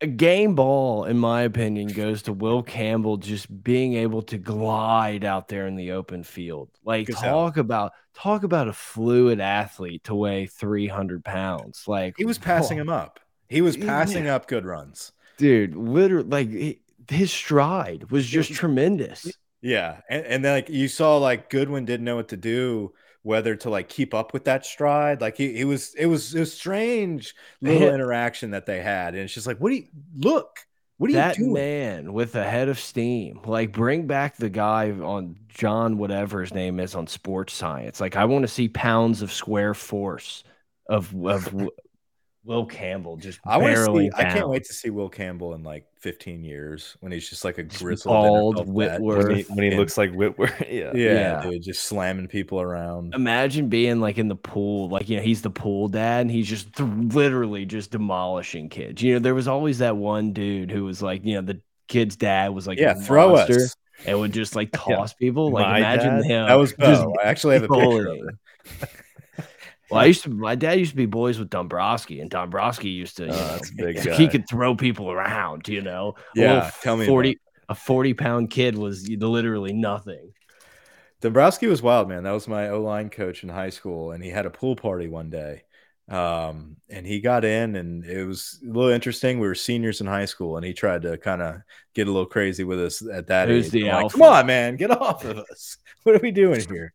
Speaker 1: a game ball, in my opinion, goes to Will Campbell just being able to glide out there in the open field. Like talk about talk about a fluid athlete to weigh three hundred pounds. Like
Speaker 2: he was passing oh. him up. He was passing yeah. up good runs,
Speaker 1: dude. Literally, like his stride was just tremendous.
Speaker 2: Yeah, and, and then like you saw, like Goodwin didn't know what to do whether to like keep up with that stride. Like he, he was, it was a strange little interaction that they had. And it's just like, what do you look? What are
Speaker 1: that
Speaker 2: you doing?
Speaker 1: man with a head of steam? Like, bring back the guy on John, whatever his name is, on sports science. Like, I want to see pounds of square force of of Will Campbell just I want to
Speaker 2: see. I can't wait to see Will Campbell in like 15 years when he's just like a grizzled
Speaker 1: bald Whitworth
Speaker 3: when he, when he looks like Whitworth. yeah.
Speaker 2: yeah, yeah, dude, just slamming people around.
Speaker 1: Imagine being like in the pool, like you know, he's the pool dad, and he's just literally just demolishing kids. You know, there was always that one dude who was like, you know, the kid's dad was like,
Speaker 2: yeah, throw monster, us.
Speaker 1: and would just like toss yeah. people. Like My imagine dad? him.
Speaker 2: That was Bo. I actually have a picture of it.
Speaker 1: Well, I used to. My dad used to be boys with Dombrowski, and Dombrowski used to. Oh, know, he could throw people around. You know.
Speaker 2: Yeah. tell me.
Speaker 1: Forty. A forty-pound kid was literally nothing.
Speaker 2: Dombrowski was wild, man. That was my O line coach in high school, and he had a pool party one day. Um, and he got in, and it was a little interesting. We were seniors in high school, and he tried to kind of get a little crazy with us at that Who's age. The like, Come on, man, get off of us. What are we doing here?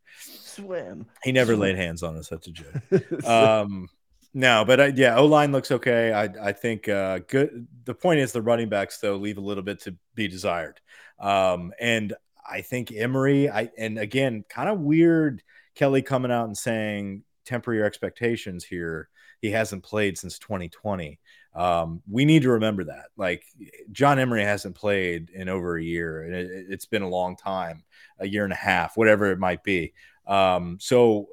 Speaker 1: Swim.
Speaker 2: He never swim. laid hands on us. That's a joke. um, no, but I, yeah, O line looks okay. I I think uh, good. The point is the running backs though leave a little bit to be desired. Um, and I think Emery. I and again, kind of weird. Kelly coming out and saying temper your expectations here. He hasn't played since 2020. Um, we need to remember that. Like John Emery hasn't played in over a year, and it, has been a long time, a year and a half, whatever it might be. Um, so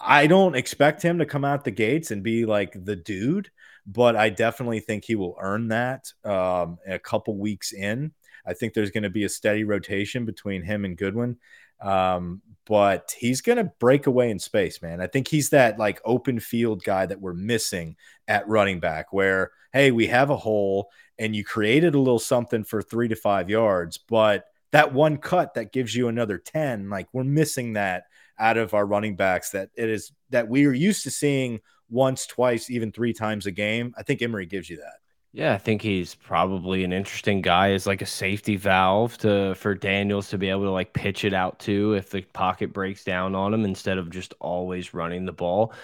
Speaker 2: I don't expect him to come out the gates and be like the dude, but I definitely think he will earn that um, a couple weeks in. I think there's going to be a steady rotation between him and Goodwin. Um, but he's going to break away in space, man. I think he's that like open field guy that we're missing at running back, where, hey, we have a hole and you created a little something for three to five yards, but that one cut that gives you another 10, like we're missing that out of our running backs that it is that we are used to seeing once, twice, even three times a game. I think Emery gives you that.
Speaker 1: Yeah, I think he's probably an interesting guy as like a safety valve to for Daniels to be able to like pitch it out to if the pocket breaks down on him instead of just always running the ball.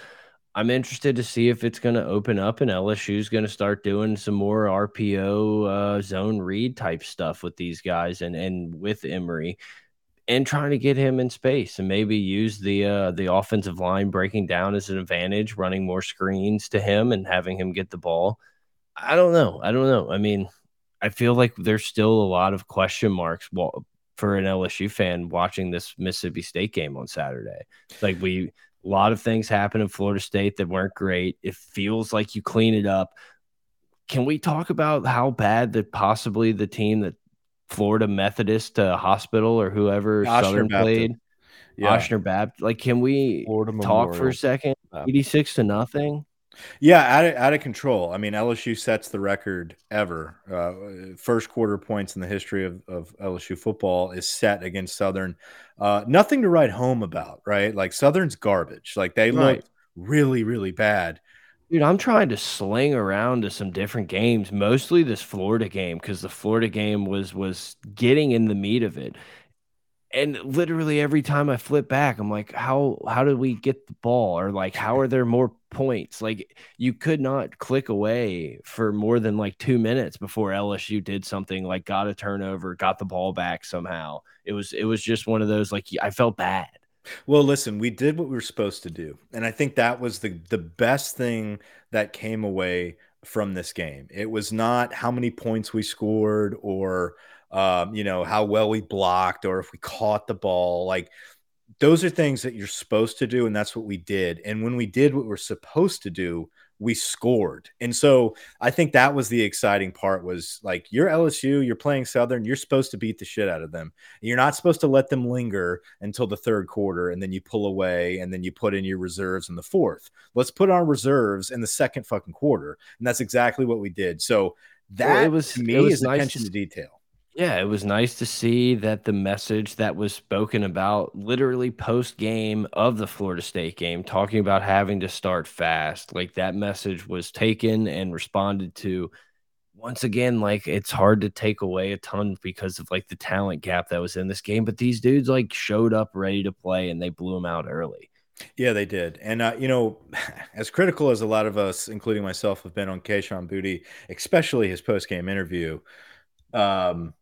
Speaker 1: I'm interested to see if it's going to open up and LSU is going to start doing some more RPO uh, zone read type stuff with these guys and and with Emery and trying to get him in space and maybe use the uh, the offensive line breaking down as an advantage, running more screens to him and having him get the ball. I don't know. I don't know. I mean, I feel like there's still a lot of question marks for an LSU fan watching this Mississippi State game on Saturday. Like we A lot of things happened in Florida State that weren't great. It feels like you clean it up. Can we talk about how bad that possibly the team that Florida Methodist uh, Hospital or whoever
Speaker 2: Ochsner
Speaker 1: Southern
Speaker 2: Baptist.
Speaker 1: played,
Speaker 2: Yeah.
Speaker 1: Ochsner Baptist? Like, can we
Speaker 3: Florida
Speaker 1: talk for a second?
Speaker 3: Baptist.
Speaker 1: 86 to nothing.
Speaker 2: Yeah, out of, out of control. I mean, LSU sets the record ever. Uh, first quarter points in the history of, of LSU football is set against Southern. Uh, nothing to write home about, right? Like Southern's garbage. Like they
Speaker 1: Right.
Speaker 2: looked really, really bad.
Speaker 1: Dude, I'm trying to sling around to some different games, mostly this Florida game because the Florida game was was getting in the meat of it. And literally every time I flip back, I'm like, how how did we get the ball? Or like, how are there more points? Like, you could not click away for more than like two minutes before LSU did something like got a turnover, got the ball back somehow. It was it was just one of those like I felt bad.
Speaker 2: Well, listen, we did what we were supposed to do, and I think that was the the best thing that came away from this game. It was not how many points we scored or um, you know how well we blocked or if we caught the ball. Like those are things that you're supposed to do, and that's what we did. And when we did what we're supposed to do, we scored. And so I think that was the exciting part was like you're LSU, you're playing Southern, you're supposed to beat the shit out of them. You're not supposed to let them linger until the third quarter and then you pull away and then you put in your reserves in the fourth. Let's put our reserves in the second fucking quarter. And that's exactly what we did. So that
Speaker 1: it was-
Speaker 2: to
Speaker 1: it
Speaker 2: me
Speaker 1: was
Speaker 2: is
Speaker 1: nice
Speaker 2: attention
Speaker 1: to
Speaker 2: detail.
Speaker 1: Yeah, it was nice to see that the message that was spoken about literally post game of the Florida State game, talking about having to start fast, like that message was taken and responded to. Once again, like it's hard to take away a ton because of like the talent gap that was in this game, but these dudes like showed up ready to play and they blew them out early.
Speaker 2: Yeah, they did. And, uh, you know, as critical as a lot of us, including myself, have been on Kayshon Boutte, especially his post game interview, um,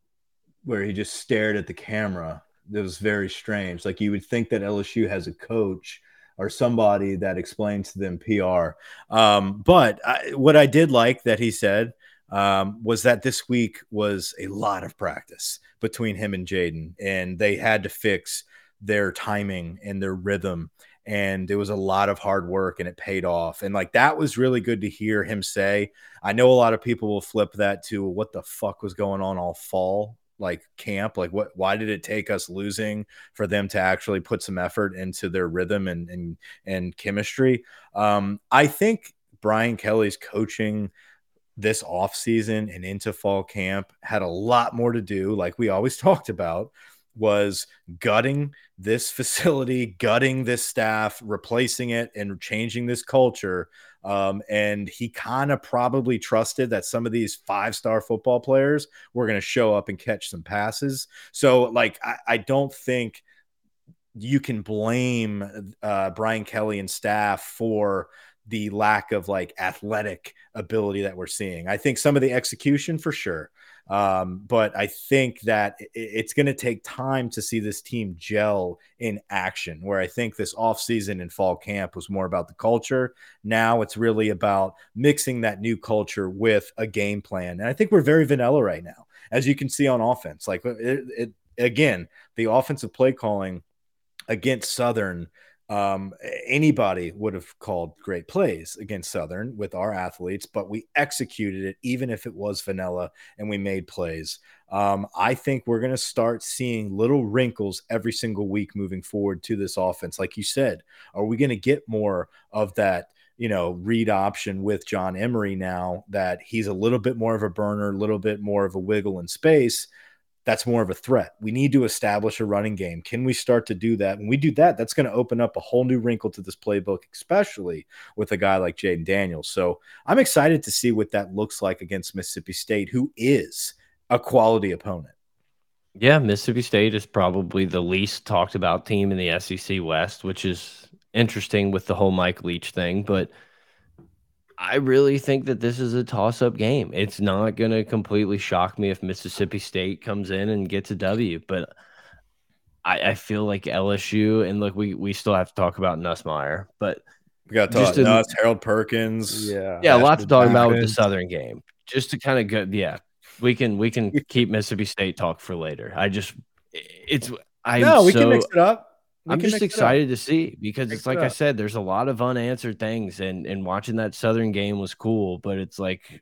Speaker 2: where he just stared at the camera, it was very strange. Like you would think that LSU has a coach or somebody that explains to them PR. Um, but I, what I did like that he said um, was that this week was a lot of practice between him and Jayden, and they had to fix their timing and their rhythm and it was a lot of hard work and it paid off and like that was really good to hear him say i know a lot of people will flip that to what the fuck was going on all fall like camp like what why did it take us losing for them to actually put some effort into their rhythm and and, and chemistry um i think brian kelly's coaching this off season and into fall camp had a lot more to do like we always talked about was gutting this facility, gutting this staff, replacing it, and changing this culture. Um, and he kind of probably trusted that some of these five star football players were going to show up and catch some passes. So, like, I, I don't think you can blame uh, Brian Kelly and staff for the lack of like athletic ability that we're seeing. I think some of the execution for sure. Um, but I think that it's going to take time to see this team gel in action. Where I think this offseason and fall camp was more about the culture. Now it's really about mixing that new culture with a game plan. And I think we're very vanilla right now, as you can see on offense. Like it, it again, the offensive play calling against Southern um, anybody would have called great plays against Southern with our athletes, but we executed it even if it was vanilla and we made plays. Um, I think we're going to start seeing little wrinkles every single week moving forward to this offense. Like you said, are we going to get more of that? You know, read option with John Emery now that he's a little bit more of a burner, a little bit more of a wiggle in space that's more of a threat. We need to establish a running game. Can we start to do that? When we do that, that's going to open up a whole new wrinkle to this playbook, especially with a guy like Jayden Daniels. So I'm excited to see what that looks like against Mississippi State, who is a quality opponent.
Speaker 1: Yeah, Mississippi State is probably the least talked about team in the SEC West, which is interesting with the whole Mike Leach thing. But I really think that this is a toss up game. It's not going to completely shock me if Mississippi State comes in and gets a W, but I, I feel like LSU and look, we, we still have to talk about Nussmeier, but
Speaker 2: we got to talk
Speaker 1: Just to-
Speaker 2: Nuss, Harold Perkins.
Speaker 3: Yeah.
Speaker 1: yeah, a lot to talk about with the Southern game. Just to kind of go, yeah, we can we can keep Mississippi State talk for later. I just it's I
Speaker 2: No, we
Speaker 1: so,
Speaker 2: can mix it up.
Speaker 1: I'm just excited to see because mix it's like it I said, there's a lot of unanswered things, and and watching that Southern game was cool, but it's like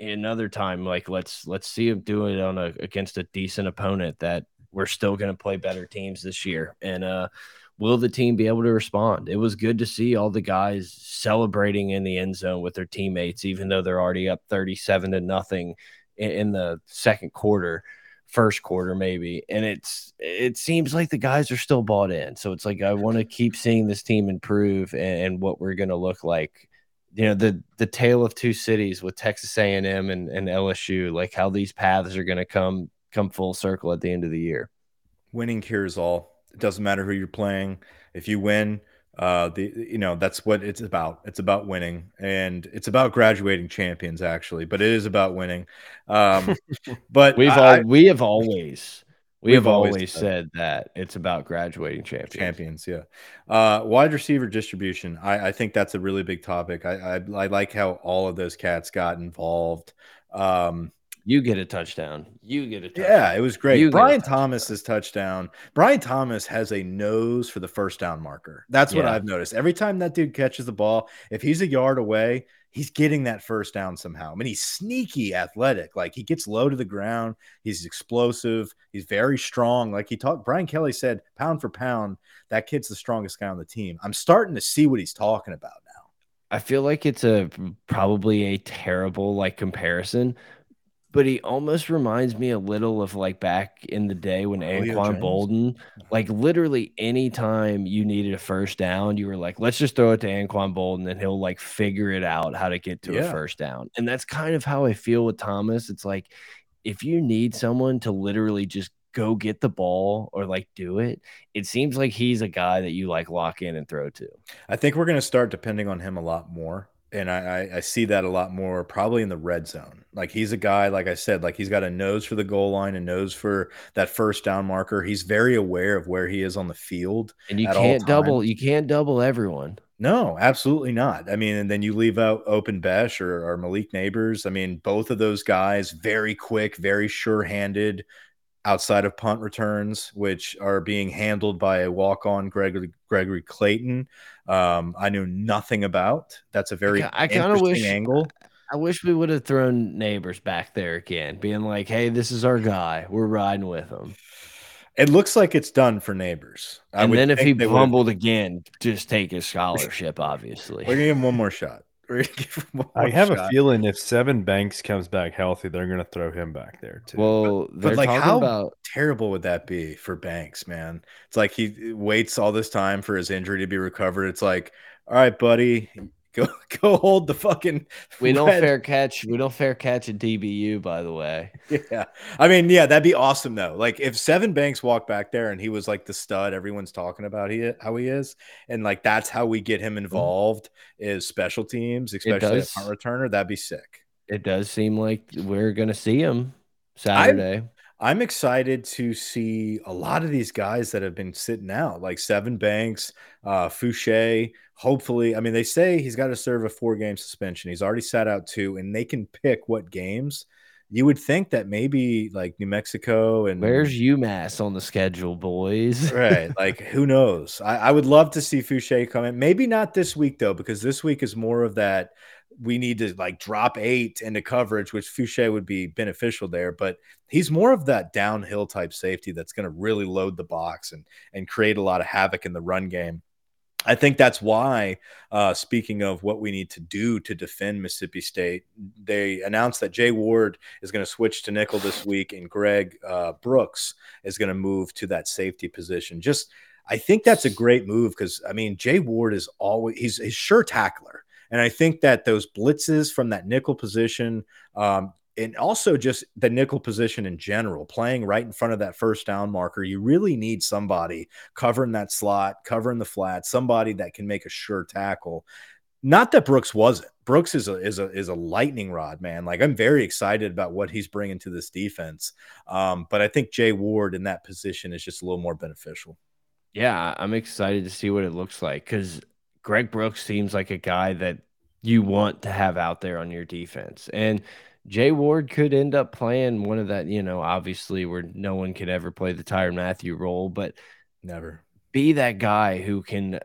Speaker 1: another time, like let's let's see him do it on a against a decent opponent that we're still going to play better teams this year, and uh, will the team be able to respond? It was good to see all the guys celebrating in the end zone with their teammates, even though they're already up 37 to nothing in, in the second quarter first quarter maybe and it's it seems like the guys are still bought in. So it's like i want to keep seeing this team improve and, and what we're going to look like. You know the the tale of two cities with texas a&m and, and lsu like how these paths are going to come come full circle at the end of the year.
Speaker 2: Winning cures all. It doesn't matter who you're playing. If you win uh the you know that's what it's about it's about winning and it's about graduating champions actually but it is about winning um but
Speaker 1: we've I, all we have always we have always, always said that it's about graduating champions.
Speaker 2: Champions, yeah. Uh, wide receiver distribution. I, I think that's a really big topic. I, I, I like how all of those cats got involved. Um,
Speaker 1: you get a touchdown. You get a touchdown.
Speaker 2: Yeah, it was great. You Brian Thomas's touchdown. Brian Thomas has a nose for the first down marker. That's what yeah. I've noticed. Every time that dude catches the ball, if he's a yard away, he's getting that first down somehow. I mean, he's sneaky athletic. Like he gets low to the ground. He's explosive. He's very strong. Like he talked, Brian Kelly said, pound for pound, that kid's the strongest guy on the team. I'm starting to see what he's talking about now.
Speaker 1: I feel like it's a probably a terrible like comparison, but he almost reminds me a little of like back in the day when Anquan. Boldin, like literally anytime you needed a first down, you were like, let's just throw it to Anquan Boldin and he'll like figure it out how to get to yeah. a first down. And that's kind of how I feel with Thomas. It's like if you need someone to literally just go get the ball or like do it, it seems like he's a guy that you like lock in and throw to.
Speaker 2: I think we're going to start depending on him a lot more and I, I see that a lot more probably in the red zone. Like he's a guy, like I said, like he's got a nose for the goal line, a nose for that first down marker. He's very aware of where he is on the field.
Speaker 1: And you can't double, you can't double everyone.
Speaker 2: No, absolutely not. I mean, and then you leave out Open Bech or, or Malik Nabers. I mean, both of those guys, very quick, very sure handed outside of punt returns, which are being handled by a walk on Gregory, Gregory Clayton um, I knew nothing about. That's a very I, kind of wish angle.
Speaker 1: I wish we would have thrown Nabers back there again, being like, "Hey, this is our guy. We're riding with him."
Speaker 2: It looks like it's done for Nabers.
Speaker 1: and then if he fumbled again, just take his scholarship. Obviously,
Speaker 2: we're gonna give him one more shot.
Speaker 3: I have shot. a feeling if Sevyn Banks comes back healthy, they're going to throw him back there too.
Speaker 1: Well, but, but like, how about...
Speaker 2: terrible would that be for Banks, man? It's like he waits all this time for his injury to be recovered. It's like, all right, buddy, Go go hold the fucking.
Speaker 1: We don't fair catch. We don't fair catch a DBU, by the way.
Speaker 2: Yeah, I mean, yeah, that'd be awesome though. Like if Sevyn Banks walked back there and he was like the stud everyone's talking about he how he is, and like that's how we get him mm-hmm. involved is special teams, especially a punt returner. That'd be sick.
Speaker 1: It does seem like we're gonna see him Saturday.
Speaker 2: I'm, I'm excited to see a lot of these guys that have been sitting out, like Sevyn Banks, uh, Foucha. Hopefully, I mean, they say he's got to serve a four game suspension. He's already sat out two, and they can pick what games. You would think that maybe like New Mexico and
Speaker 1: where's UMass on the schedule, boys?
Speaker 2: right. Like, who knows? I, I would love to see Foucha come in. Maybe not this week, though, because this week is more of that we need to like drop eight into coverage, which Foucha would be beneficial there. But he's more of that downhill type safety that's going to really load the box and and create a lot of havoc in the run game. I think that's why, uh, speaking of what we need to do to defend Mississippi State, they announced that Jay Ward is going to switch to nickel this week, and Greg uh, Brooks is going to move to that safety position. Just, I think that's a great move because I mean, Jay Ward is always he's a sure tackler. And I think that those blitzes from that nickel position, um, and also just the nickel position in general, playing right in front of that first down marker, you really need somebody covering that slot, covering the flat, somebody that can make a sure tackle. Not that Brooks wasn't. Brooks is a is a is a lightning rod, man. Like I'm very excited about what he's bringing to this defense. Um, but I think Jay Ward in that position is just a little more beneficial.
Speaker 1: Yeah, I'm excited to see what it looks like because Greg Brooks seems like a guy that you want to have out there on your defense. And Jay Ward could end up playing one of that, you know, obviously where no one could ever play the Tyrann Mathieu role, but
Speaker 2: never
Speaker 1: be that guy who can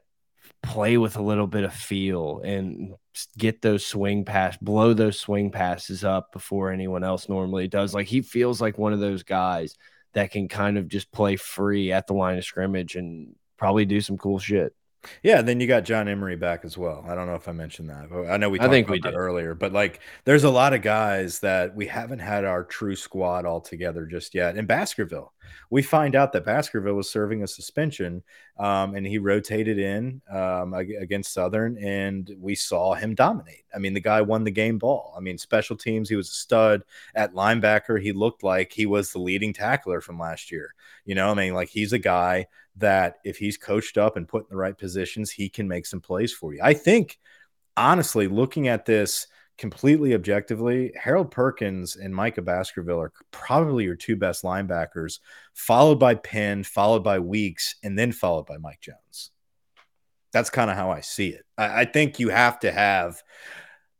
Speaker 1: play with a little bit of feel and get those swing pass, blow those swing passes up before anyone else normally does. Like he feels like one of those guys that can kind of just play free at the line of scrimmage and probably do some cool shit.
Speaker 2: Yeah, then you got John Emery back as well. I don't know if I mentioned that. I know we
Speaker 1: I think we
Speaker 2: did earlier, but like there's a lot of guys that we haven't had our true squad all together just yet. In Baskerville, we find out that Baskerville was serving a suspension um, and he rotated in um, against Southern and we saw him dominate. I mean, the guy won the game ball. I mean, special teams, he was a stud at linebacker. He looked like he was the leading tackler from last year. You know, I mean, like he's a guy that if he's coached up and put in the right positions, he can make some plays for you. I think, honestly, looking at this completely objectively, Harold Perkins and Micah Baskerville are probably your two best linebackers, followed by Penn, followed by Weeks, and then followed by Mike Jones. That's kind of how I see it. I, I think you have to have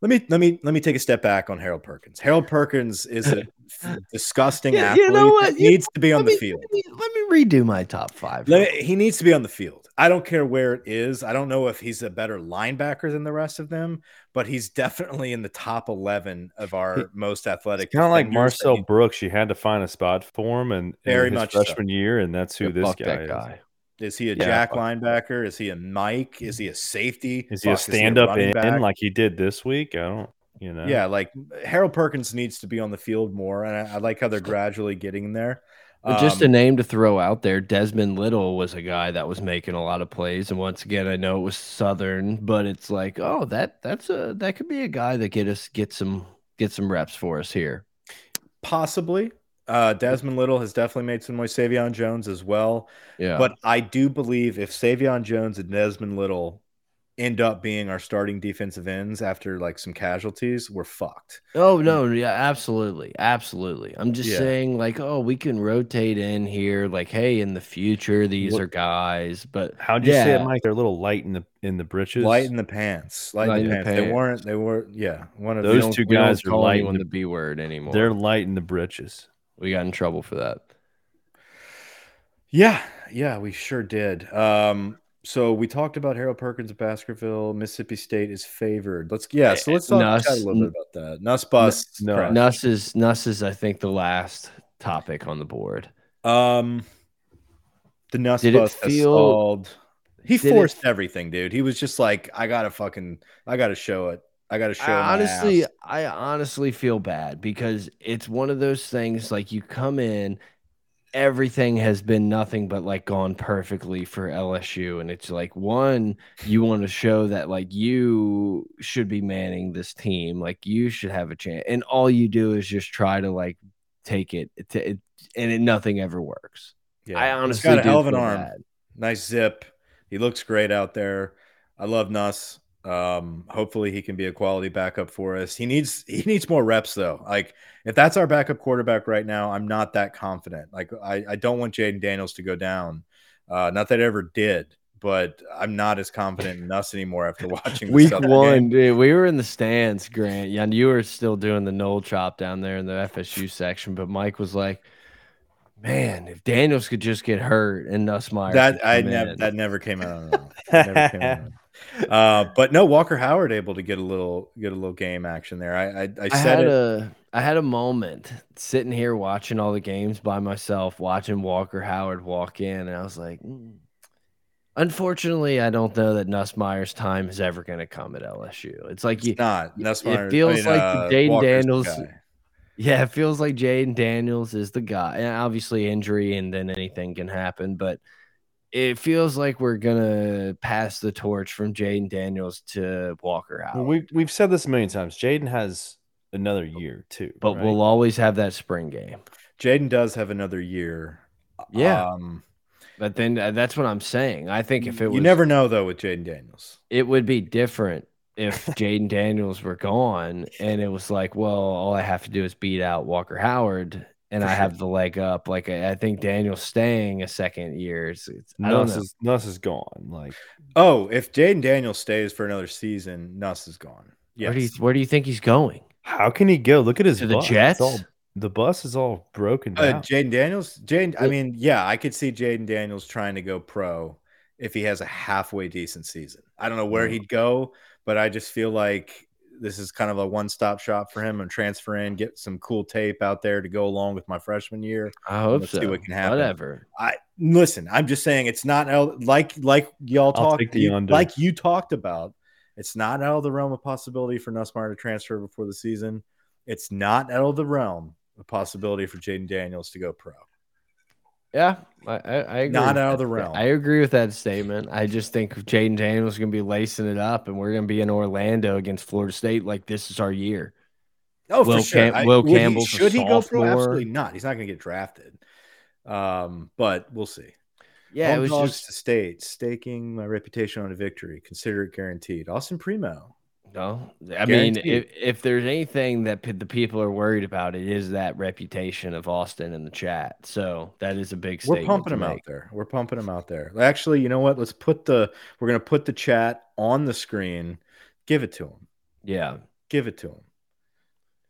Speaker 2: let me let me let me take a step back on Harold Perkins. Harold Perkins is a disgusting
Speaker 1: Yeah,
Speaker 2: athlete
Speaker 1: you know what? You-
Speaker 2: needs to be on
Speaker 1: let
Speaker 2: the
Speaker 1: me,
Speaker 2: field.
Speaker 1: Let me, let me redo my top five.
Speaker 2: Let me- he needs to be on the field. I don't care where it is. I don't know if he's a better linebacker than the rest of them, but he's definitely in the top 11 of our most athletic.
Speaker 3: Kind of like Marcel Brooks. You had to find a spot for him, and
Speaker 2: Very
Speaker 3: in his
Speaker 2: much so.
Speaker 3: freshman year, and that's who
Speaker 1: Yeah,
Speaker 3: this guy,
Speaker 1: that
Speaker 3: is.
Speaker 1: guy.
Speaker 2: Is he a
Speaker 3: Yeah,
Speaker 2: jack linebacker? Is he a Mike? Is he a safety?
Speaker 3: Is he a
Speaker 2: Fuck,
Speaker 3: stand up
Speaker 2: running
Speaker 3: in
Speaker 2: back?
Speaker 3: like he did this week? I don't, you know.
Speaker 2: Yeah, like Harold Perkins needs to be on the field more, and I, I like how they're gradually getting there.
Speaker 1: But just a
Speaker 2: Um,
Speaker 1: name to throw out there, Desmond Little was a guy that was making a lot of plays, and once again, I know it was Southern, but it's like, oh, that that's a that could be a guy that get us get some get some reps for us here.
Speaker 2: possibly. Uh, Desmond Little has definitely made some noise. Sai'vion Jones as well.
Speaker 1: Yeah,
Speaker 2: But I do believe if Sai'vion Jones and Desmond Little end up being our starting defensive ends after like some casualties, we're fucked.
Speaker 1: oh no, yeah, absolutely, absolutely. I'm just
Speaker 2: Yeah.
Speaker 1: saying, like, oh, we can rotate in here, like, hey, in the future, these
Speaker 3: What-
Speaker 1: are guys, but
Speaker 3: How'd you say it, Mike? They're a little light in the in the britches.
Speaker 2: Light in the pants. Light, in the pants. They weren't. They were. Yeah. One of
Speaker 3: Those two guys are light in the-
Speaker 1: the B word anymore.
Speaker 3: They're light in the britches.
Speaker 1: We got in trouble for that.
Speaker 2: Yeah, yeah, we sure did. Um, so we talked about Harold Perkins of Baskerville. Mississippi State is favored. Let's yeah. So let's talk
Speaker 1: Nuss-
Speaker 2: a little bit about that. Nuss bus.
Speaker 3: no.
Speaker 1: Nuss is Nuss is, I think, the last topic on the board.
Speaker 2: Um, the Nuss
Speaker 1: Did it
Speaker 2: bus has
Speaker 1: feel-
Speaker 2: stalled. He
Speaker 1: did it-
Speaker 2: forced everything, dude. He was just like, I gotta fucking, I gotta show it. I gotta show.
Speaker 1: I honestly. I honestly feel bad because it's one of those things like you come in, everything has been nothing but like gone perfectly for LSU. And it's like, one, you want to show that like you should be manning this team, like you should have a chance. And all you do is just try to like take it, to, it and it, nothing ever works.
Speaker 2: Yeah.
Speaker 1: I
Speaker 2: He's
Speaker 1: honestly
Speaker 2: got hell of an
Speaker 1: feel
Speaker 2: arm.
Speaker 1: bad.
Speaker 2: Nice zip. He looks great out there. I love Nuss. Um, hopefully he can be a quality backup for us. He needs he needs more reps though. Like if that's our backup quarterback right now, I'm not that confident. Like I, I don't want Jayden Daniels to go down. Uh, not that I ever did, but I'm not as confident in us anymore after watching
Speaker 1: Week one,
Speaker 2: game.
Speaker 1: dude, we were in the stands, Grant. Yeah, and you were still doing the Knoll chop down there in the FSU section. But Mike was like, "Man, if Daniels could just get hurt and Nussmeier,
Speaker 2: That I never that never came out. of my mouth. Never came out of my mouth. Uh, but no, Walker Howard able to get a little get a little game action there. I I, I
Speaker 1: I
Speaker 2: said
Speaker 1: had
Speaker 2: it.
Speaker 1: a I had a moment sitting here watching all the games by myself, watching Walker Howard walk in, and I was like, "Mm." unfortunately, I don't know that Nussmeier's time is ever going to come at LSU. It's like you,
Speaker 2: It's not. That's
Speaker 1: it feels like the Jayden Daniels- Yeah, it feels like Jayden Daniels is the guy. And obviously, injury and then anything can happen, but it feels like we're gonna pass the torch from Jayden Daniels to Walker
Speaker 3: Well,
Speaker 1: Howard.
Speaker 3: we we've said this a million times. Jayden has another year too,
Speaker 1: but
Speaker 3: right?
Speaker 1: we'll always have that spring game.
Speaker 2: Jayden does have another year.
Speaker 1: Yeah.
Speaker 2: Um,
Speaker 1: But then uh, that's what I'm saying. I think if it was,
Speaker 2: you never know though with Jayden Daniels.
Speaker 1: it would be different if Jayden Daniels were gone and it was like, well, all I have to do is beat out Walker Howard and
Speaker 2: For
Speaker 1: I
Speaker 2: sure.
Speaker 1: have the leg up. Like I, I think Daniels staying a second year. It's, it's, I don't
Speaker 3: Nuss
Speaker 1: know.
Speaker 3: is Nuss is gone. Like
Speaker 2: Oh, if Jayden Daniels stays for another season, Nuss is gone. Yes.
Speaker 1: Where do you where do you think he's going?
Speaker 3: how can he go? Look at his
Speaker 1: To the
Speaker 3: bus. It's
Speaker 1: Jets?
Speaker 3: all- the bus is all broken
Speaker 2: Uh,
Speaker 3: down.
Speaker 2: Jayden Daniels, Jayden. I
Speaker 1: Well-
Speaker 2: mean, yeah, I could see Jayden Daniels trying to go pro if he has a halfway decent season. I don't know where
Speaker 1: Mm.
Speaker 2: he'd go, but I just feel like this is kind of a one stop shop for him and transfer in, get some cool tape out there to go along with my freshman year.
Speaker 1: I hope
Speaker 2: Let's
Speaker 1: so.
Speaker 2: see what can happen.
Speaker 1: Whatever.
Speaker 2: I listen. I'm just saying it's not like like y'all talked you- like you talked about. It's not out of the realm of possibility for Nussmeier to transfer before the season. It's not out of the realm of possibility for Jayden Daniels to go pro.
Speaker 1: Yeah, I, I, I agree.
Speaker 2: Not out of the realm.
Speaker 1: I agree with that statement. I just think Jayden Daniels is going to be lacing it up, and we're going to be in Orlando against Florida State like this is our year.
Speaker 2: Oh,
Speaker 1: Will
Speaker 2: for sure.
Speaker 1: Cam- Will
Speaker 2: would he-
Speaker 1: Campbell's a
Speaker 2: should he go pro? Absolutely not. He's not going to get drafted. Um, but we'll see.
Speaker 1: Yeah,
Speaker 2: Home
Speaker 1: it was just
Speaker 2: to state, staking my reputation on a victory. Consider it guaranteed. Austin Primo.
Speaker 1: No. I mean, if, if there's anything that p- the people are worried about, it is that reputation of Austin in the chat. So that is a big.
Speaker 2: We're pumping them out there. We're pumping them out there. Actually, you know what? Let's put the we're gonna put the chat on the screen. Give it to them.
Speaker 1: Yeah,
Speaker 2: Give it to them.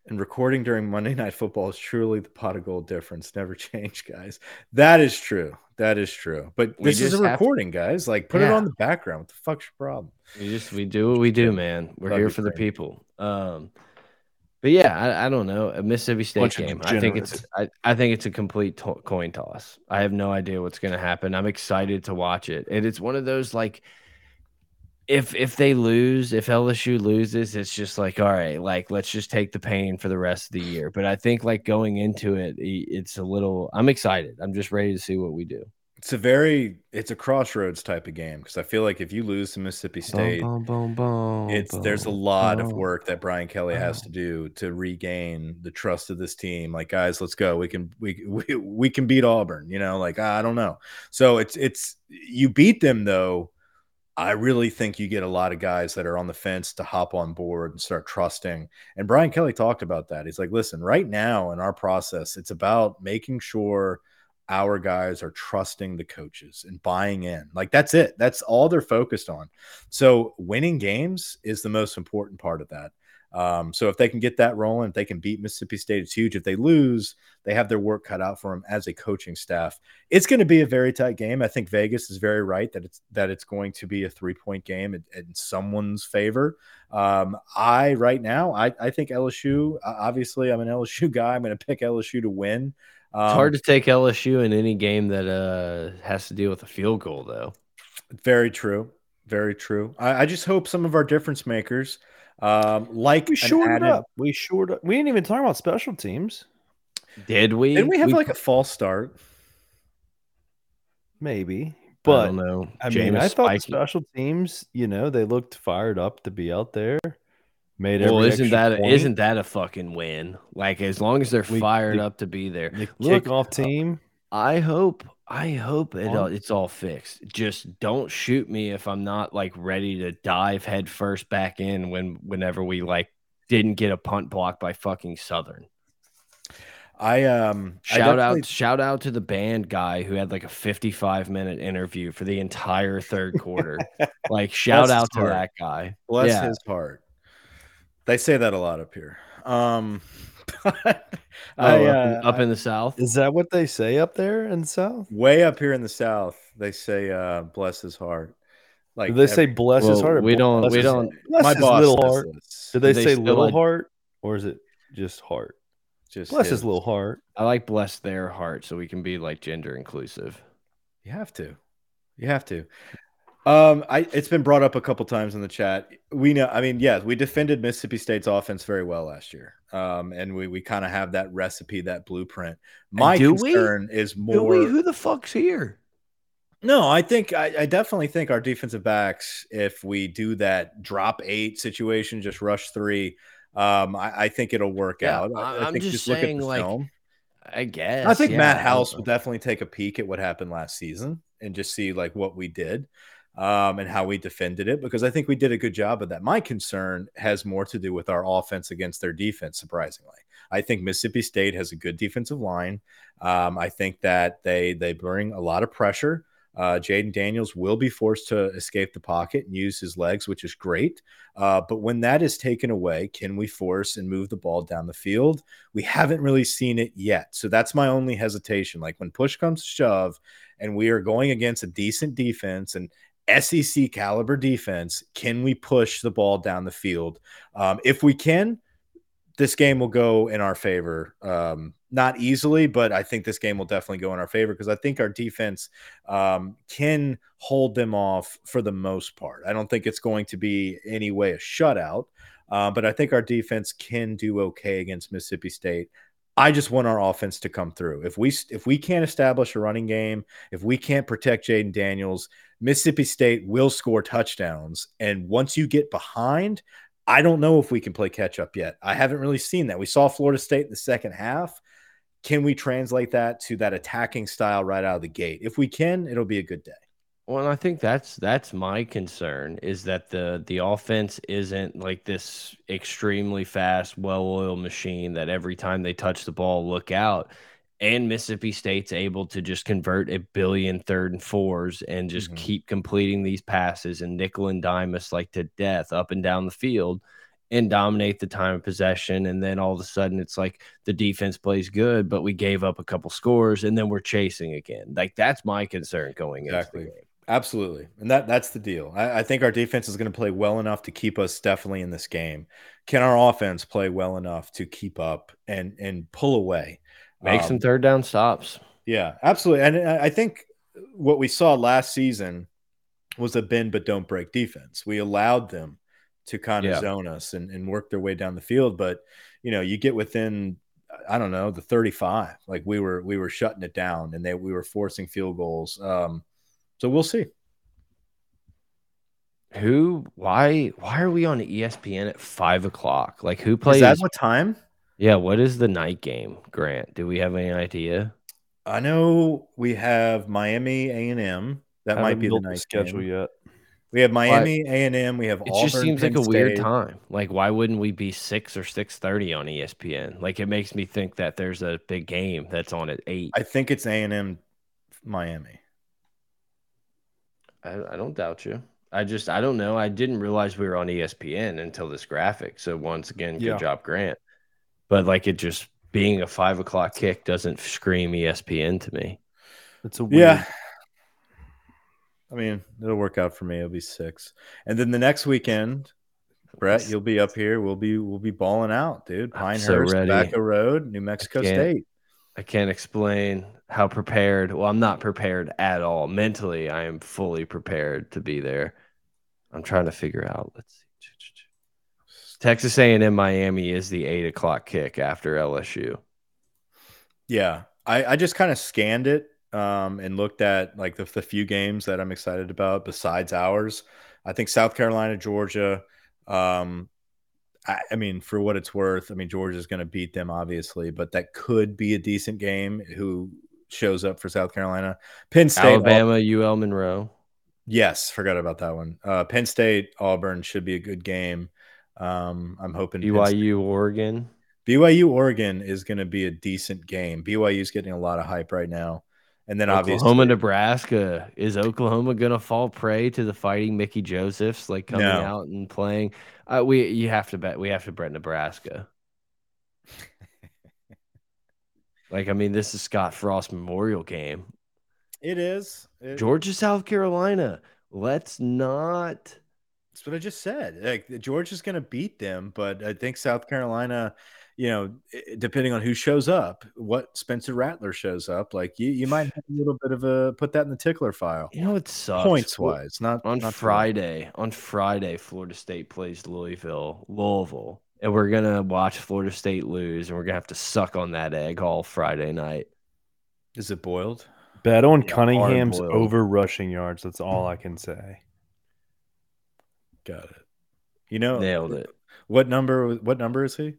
Speaker 2: And recording during Monday Night Football is truly the pot of gold difference. Never change, guys. That is true. That is true. But
Speaker 1: We
Speaker 2: this is a
Speaker 1: have to-
Speaker 2: recording, guys. Like, put it on the background. What the fuck's your problem?
Speaker 1: we just we do what we do, man. We're
Speaker 2: Love
Speaker 1: here for the people. Um, but yeah, I, I don't know a Mississippi State
Speaker 3: Bunch
Speaker 1: game. I think it's I, I think it's a complete to coin toss. I have no idea what's going to happen. I'm excited to watch it, and it's one of those like. If if they lose, if LSU loses, it's just like all right, like let's just take the pain for the rest of the year. But I think like going into it, it's a little. I'm excited. I'm just ready to see what we do.
Speaker 2: It's a very it's a crossroads type of game because I feel like if you lose to Mississippi State,
Speaker 1: Boom, boom, boom,
Speaker 2: it's there's a
Speaker 1: boom,
Speaker 2: lot of work that Brian Kelly has uh-huh. to do to regain the trust of this team. Like, guys, let's go. We can we we, we can beat Auburn. You know, like I don't know. So it's it's you beat them though. I really think you get a lot of guys that are on the fence to hop on board and start trusting. And Brian Kelly talked about that. He's like, listen, right now in our process, it's about making sure our guys are trusting the coaches and buying in. Like that's it. That's all they're focused on. So winning games is the most important part of that. Um, so if they can get that rolling, if they can beat Mississippi State, it's huge. If they lose, they have their work cut out for them as a coaching staff. It's going to be a very tight game. I think Vegas is very right that it's that it's going to be a three point game in, in someone's favor. Um, I right now, I, I think LSU. Obviously, I'm an LSU guy. I'm going to pick LSU to win. Um,
Speaker 1: It's hard to take LSU in any game that uh has to deal with a field goal, though.
Speaker 2: Very true. Very true. I, I just hope some of our difference makers, um, like
Speaker 3: We
Speaker 2: an
Speaker 3: shored
Speaker 2: added-
Speaker 3: up. We shored up. We didn't even talk about special teams.
Speaker 1: Did we?
Speaker 2: Didn't we have like a false start?
Speaker 3: Maybe, But
Speaker 1: I
Speaker 3: but
Speaker 1: don't know.
Speaker 3: I mean, I thought the special teams, you know, they looked fired up to be out there. Made
Speaker 1: Well,
Speaker 3: every
Speaker 1: isn't
Speaker 3: extra
Speaker 1: that
Speaker 3: point.
Speaker 1: isn't that a fucking win? Like as long as they're
Speaker 3: We-
Speaker 1: fired
Speaker 3: the-
Speaker 1: up to be there.
Speaker 3: the
Speaker 1: Look,
Speaker 3: kickoff team?
Speaker 1: I hope I hope it, all- it's all fixed. Just don't shoot me if I'm not like ready to dive head first back in when whenever we like didn't get a punt block by fucking Southern.
Speaker 2: I um
Speaker 1: Shout
Speaker 2: definitely-
Speaker 1: out shout out to the band guy who had like a 55 minute interview for the entire third quarter. like shout
Speaker 2: Bless
Speaker 1: out to
Speaker 2: heart.
Speaker 1: that guy.
Speaker 2: Bless
Speaker 1: yeah.
Speaker 2: his heart. They say that a lot up here. Um,
Speaker 1: Oh,
Speaker 2: I,
Speaker 1: up, in,
Speaker 2: uh,
Speaker 1: up in the south.
Speaker 3: Is that what they say up there in the South?
Speaker 2: way up here in the south, they say uh, "bless his heart." Like
Speaker 3: Do they say
Speaker 2: every-
Speaker 3: bless his heart?
Speaker 1: we don't-
Speaker 3: bless
Speaker 1: we
Speaker 3: his-
Speaker 1: don't-
Speaker 3: Bless
Speaker 2: my
Speaker 3: his
Speaker 2: boss
Speaker 3: little heart.
Speaker 2: this.
Speaker 3: Do they
Speaker 1: they
Speaker 3: say little
Speaker 1: ad-
Speaker 3: heart or is it just heart?
Speaker 2: Just
Speaker 3: Bless his little heart.
Speaker 1: I like bless their heart so we can be like gender inclusive.
Speaker 2: You have to. You have to. Um, I it's been brought up a couple times in the chat. We know, I mean, yes, we defended Mississippi State's offense very well last year. Um, and we we kind of have that recipe, that blueprint. My
Speaker 1: do we?
Speaker 2: concern is
Speaker 1: Do
Speaker 2: more.
Speaker 1: we, who the fuck's here?
Speaker 2: No, I think I, I definitely think our defensive backs, if we do that drop eight situation, just rush three, um, I, I think it'll work
Speaker 1: Yeah,
Speaker 2: out. I,
Speaker 1: I-
Speaker 2: I
Speaker 1: I'm
Speaker 2: think
Speaker 1: just
Speaker 2: just look at
Speaker 1: saying, like,
Speaker 2: film.
Speaker 1: I guess.
Speaker 2: I think
Speaker 1: yeah,
Speaker 2: Matt House
Speaker 1: know.
Speaker 2: definitely take a peek at what happened last season and just see like what we did um, and how we defended it because I think we did a good job of that. My concern has more to do with our offense against their defense. Surprisingly, I think Mississippi State has a good defensive line. Um, I think that they they bring a lot of pressure. Uh, Jayden Daniels will be forced to escape the pocket and use his legs, which is great. Uh, but when that is taken away, can we force and move the ball down the field? We haven't really seen it yet. So that's my only hesitation. Like when push comes to shove and we are going against a decent defense and SEC caliber defense, can we push the ball down the field? Um, if we can, this game will go in our favor. Um, not easily, but I think this game will definitely go in our favor because I think our defense um, can hold them off for the most part. I don't think it's going to be any way a shutout, uh, but I think our defense can do okay against Mississippi State. I just want our offense to come through. If we if we can't establish a running game, if we can't protect Jayden Daniels, Mississippi State will score touchdowns. And once you get behind, I don't know if we can play catch up yet. I haven't really seen that. We saw Florida State in the second half. Can we translate that to that attacking style right out of the gate? If we can, it'll be a good day.
Speaker 1: Well, I think that's that's my concern is that the the offense isn't like this extremely fast, well-oiled machine that every time they touch the ball, look out. And Mississippi State's able to just convert a billion third and fours and just mm -hmm. keep completing these passes and nickel and dime us like to death up and down the field and dominate the time of possession. And then all of a sudden, it's like the defense plays good, but we gave up a couple scores and then we're chasing again. Like that's my concern going exactly. into the game.
Speaker 2: Absolutely, and that that's the deal. I, I think our defense is going to play well enough to keep us definitely in this game. Can our offense play well enough to keep up and and pull away,
Speaker 1: make um, some third down stops?
Speaker 2: Yeah, absolutely. And I think what we saw last season was a bend but don't break defense. We allowed them to kind of yeah. zone us and, and work their way down the field. But you know, you get within I don't know the 35, like we were we were shutting it down and they we were forcing field goals. Um, so we'll see.
Speaker 1: Who? Why? Why are we on ESPN at five o'clock? Like who plays? Is
Speaker 2: that what time?
Speaker 1: Yeah. What is the night game? Grant? Do we have any idea?
Speaker 2: I know we have Miami A and M. That might be the night schedule game. yet. We have Miami A and M. We have.
Speaker 1: It Auburn, just seems Penn like a State. weird time. Like, why wouldn't we be six or six thirty on ESPN? Like, it makes me think that there's a big game that's on at eight.
Speaker 2: I think it's A and M, Miami.
Speaker 1: I, I don't doubt you. I just I don't know. I didn't realize we were on ESPN until this graphic. So once again, good yeah. job, Grant. But like it just being a five o'clock kick doesn't scream ESPN to me.
Speaker 2: It's a weird, yeah. I mean, it'll work out for me. It'll be six, and then the next weekend, Brett, you'll be up here. We'll be we'll be balling out, dude. Pinehurst, so Tobacco Road, New Mexico State.
Speaker 1: I can't explain how prepared. Well, I'm not prepared at all. Mentally, I am fully prepared to be there. I'm trying to figure out. Let's see. Texas A&M Miami is the eight o'clock kick after LSU.
Speaker 2: Yeah, I, I just kind of scanned it um, and looked at like the, the few games that I'm excited about besides ours. I think South Carolina, Georgia. Um, I, I mean, for what it's worth, I mean Georgia's going to beat them obviously, but that could be a decent game. Who shows up for South Carolina? Penn State,
Speaker 1: Alabama, UL Monroe.
Speaker 2: Yes, forgot about that one. Uh, Penn State, Auburn should be a good game. Um, I'm hoping
Speaker 1: BYU, Oregon.
Speaker 2: BYU, Oregon is going to be a decent game. BYU is getting a lot of hype right now. And then
Speaker 1: Oklahoma, obviously Nebraska. Is Oklahoma gonna fall prey to the fighting Mickey Josephs like coming no. out and playing? Uh, we you have to bet we have to bet Nebraska. like I mean, this is Scott Frost Memorial Game.
Speaker 2: It is
Speaker 1: it, Georgia, South Carolina. Let's not.
Speaker 2: That's what I just said. Like Georgia's going to beat them, but I think South Carolina you know, depending on who shows up, what Spencer Rattler shows up, like you, you might have a little bit of a put that in the tickler file.
Speaker 1: You know, it sucks
Speaker 2: points wise. Not
Speaker 1: on
Speaker 2: not
Speaker 1: Friday. On Friday, Florida State plays Louisville, Louisville, and we're gonna watch Florida State lose, and we're gonna have to suck on that egg all Friday night.
Speaker 2: Is it boiled?
Speaker 3: Bet on yeah, Cunningham's over rushing yards. That's all I can say.
Speaker 2: Got it. You know,
Speaker 1: nailed it.
Speaker 2: What number? What number is he?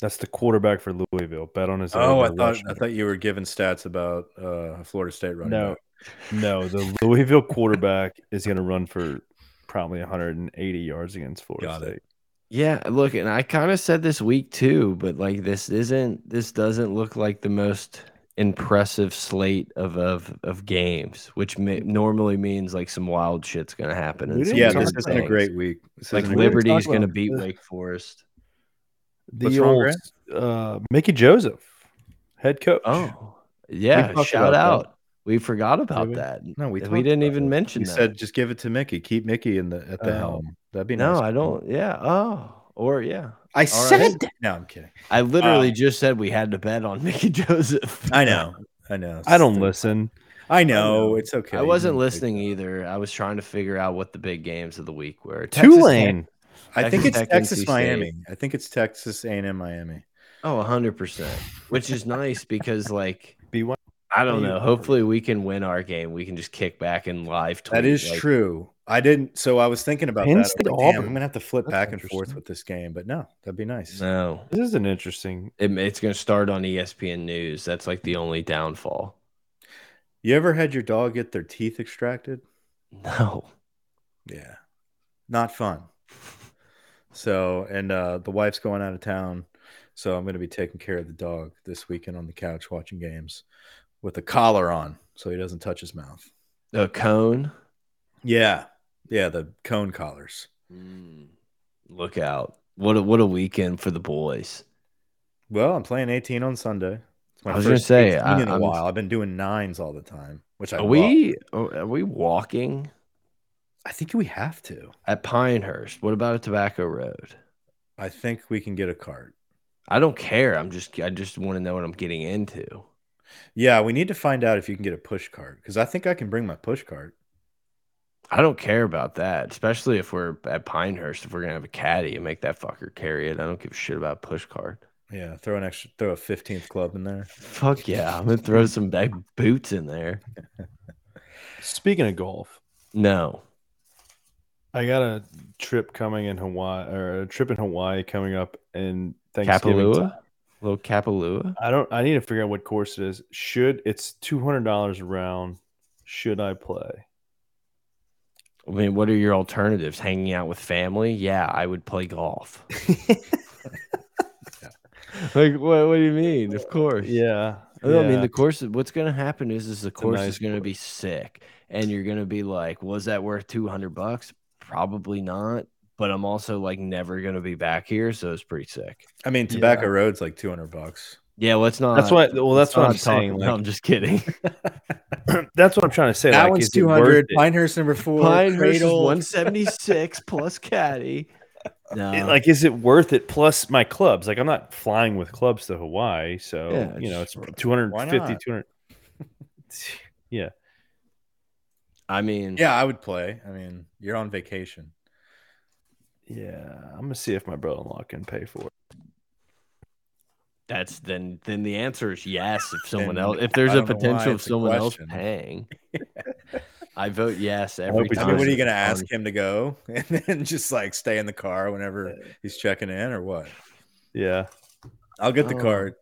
Speaker 3: That's the quarterback for Louisville. Bet on his.
Speaker 2: Oh, I thought I thought you were giving stats about uh, Florida State running.
Speaker 3: No,
Speaker 2: back.
Speaker 3: no. The Louisville quarterback is going to run for probably 180 yards against Florida Got State. It.
Speaker 1: Yeah, look, and I kind of said this week too, but like this isn't this doesn't look like the most impressive slate of of, of games, which may, normally means like some wild shit's gonna happen. and
Speaker 3: We
Speaker 1: some
Speaker 3: didn't
Speaker 2: Yeah, this
Speaker 1: weird
Speaker 2: isn't a great week. This
Speaker 1: Like
Speaker 2: isn't a great-
Speaker 1: Liberty's gonna beat Wake Forest.
Speaker 3: The
Speaker 2: What's wrong,
Speaker 3: old
Speaker 2: Grant?
Speaker 3: uh, Mickey Joseph, head coach.
Speaker 1: Oh, yeah! Shout
Speaker 3: about that.
Speaker 1: out. We forgot about
Speaker 3: we?
Speaker 1: that.
Speaker 2: No, we
Speaker 1: we didn't even
Speaker 2: it.
Speaker 1: mention
Speaker 2: We
Speaker 1: that.
Speaker 2: said just give it to Mickey. Keep Mickey in the at the
Speaker 3: Oh.
Speaker 2: helm. That'd be
Speaker 1: no,
Speaker 2: nice.
Speaker 1: I don't. Yeah. Oh, or yeah.
Speaker 2: I
Speaker 1: said that
Speaker 2: No, I'm kidding.
Speaker 1: I literally
Speaker 2: Uh,
Speaker 1: just said we had to bet on Mickey Joseph.
Speaker 2: I know. I know.
Speaker 3: I don't listen.
Speaker 2: I know. It's okay.
Speaker 1: I wasn't listening either. I was trying to figure out what the big games of the week were.
Speaker 3: Tulane.
Speaker 2: I think it's
Speaker 1: Tech,
Speaker 2: Texas
Speaker 1: NC State.
Speaker 2: Miami. I think it's Texas A&M Miami.
Speaker 1: Oh, 100%. Which is nice because, like,
Speaker 3: be one.
Speaker 1: I don't know. Hopefully, we can win our game. We can just kick back and live tweet.
Speaker 2: That is
Speaker 1: like,
Speaker 2: true. I didn't. So I was thinking about
Speaker 3: Penn
Speaker 2: that.
Speaker 3: State,
Speaker 2: I'm, like, I'm gonna have to flip
Speaker 3: That's
Speaker 2: back and forth with this game, but no, that'd be nice.
Speaker 1: No,
Speaker 3: This is an interesting.
Speaker 1: it, it's going to start on E ESPN News. That's like the only downfall.
Speaker 2: You ever had your dog get their teeth extracted?
Speaker 1: No.
Speaker 2: Yeah, not fun. So, and uh, the wife's going out of town, so I'm going to be taking care of the dog this weekend on the couch watching games with a collar on, so he doesn't touch his mouth.
Speaker 1: A cone.
Speaker 2: Yeah, yeah, the cone collars.
Speaker 1: Mm, look out. What a, what a weekend for the boys.
Speaker 2: Well, I'm playing 18 on Sunday.
Speaker 1: I was gonna
Speaker 2: first
Speaker 1: say,
Speaker 2: 18
Speaker 1: I-
Speaker 2: in a
Speaker 1: I'm-
Speaker 2: while. I've been doing nines all the time, which I
Speaker 1: Are
Speaker 2: love.
Speaker 1: we are we walking
Speaker 2: I think we have to.
Speaker 1: at Pinehurst? What about a Tobacco Road?
Speaker 2: I think we can get a cart.
Speaker 1: I don't care. I'm just I just want to know what I'm getting into.
Speaker 2: Yeah, we need to find out if you can get a push cart because I think I can bring my push cart.
Speaker 1: I don't care about that, especially if we're at Pinehurst. If we're gonna have a caddy and make that fucker carry it, I don't give a shit about push card.
Speaker 2: Yeah, throw an extra, throw a 15th club in there.
Speaker 1: Fuck yeah, I'm gonna throw some big boots in there.
Speaker 3: Speaking of golf,
Speaker 1: No,
Speaker 3: I got a trip coming in Hawaii or a trip in Hawaii coming up in Thanksgiving.
Speaker 1: Kapalua, little Kapalua.
Speaker 3: I don't. I need to figure out what course it is. Should it's two hundred dollars a round? Should I play?
Speaker 1: I mean, what are your alternatives? Hanging out with family? Yeah, I would play golf. like, what? What do you mean? Of course.
Speaker 3: Yeah.
Speaker 1: No, I mean the course. What's going to happen is, is the course
Speaker 3: nice
Speaker 1: is going to be sick, and you're going to be like, "Was that worth two hundred bucks?" Probably not. But I'm also like never going to be back here, so it's pretty sick.
Speaker 2: I mean, Tobacco
Speaker 3: Yeah.
Speaker 2: Road's like 200 bucks.
Speaker 1: Yeah, let's not.
Speaker 3: That's what. Well, that's what I'm saying. Like,
Speaker 1: I'm just kidding.
Speaker 3: that's what I'm trying to say.
Speaker 2: that
Speaker 3: like,
Speaker 2: one's
Speaker 3: is it worth
Speaker 2: 200. Pinehurst number four.
Speaker 1: Pinehurst is 176 plus caddy. No,
Speaker 3: It- like, is it worth it? Plus my clubs. Like, I'm not flying with clubs to Hawaii, so
Speaker 1: Yeah,
Speaker 3: you know, it's
Speaker 1: it's-
Speaker 3: 250, 200. yeah.
Speaker 1: I mean,
Speaker 2: Yeah, I would play. I mean, you're on vacation.
Speaker 3: Yeah, I'm gonna see if my brother-in-law can pay for it.
Speaker 1: that's then then the answer is yes. If someone
Speaker 2: Then
Speaker 1: else, if there's
Speaker 2: I
Speaker 1: a
Speaker 2: don't know why
Speaker 1: potential of someone else paying, I vote yes every
Speaker 3: hope he's
Speaker 2: I
Speaker 1: time.
Speaker 2: what are you going to ask him to go and then just like stay in the car whenever he's checking in or what?
Speaker 3: Yeah,
Speaker 2: I'll get the
Speaker 1: Oh.
Speaker 2: card.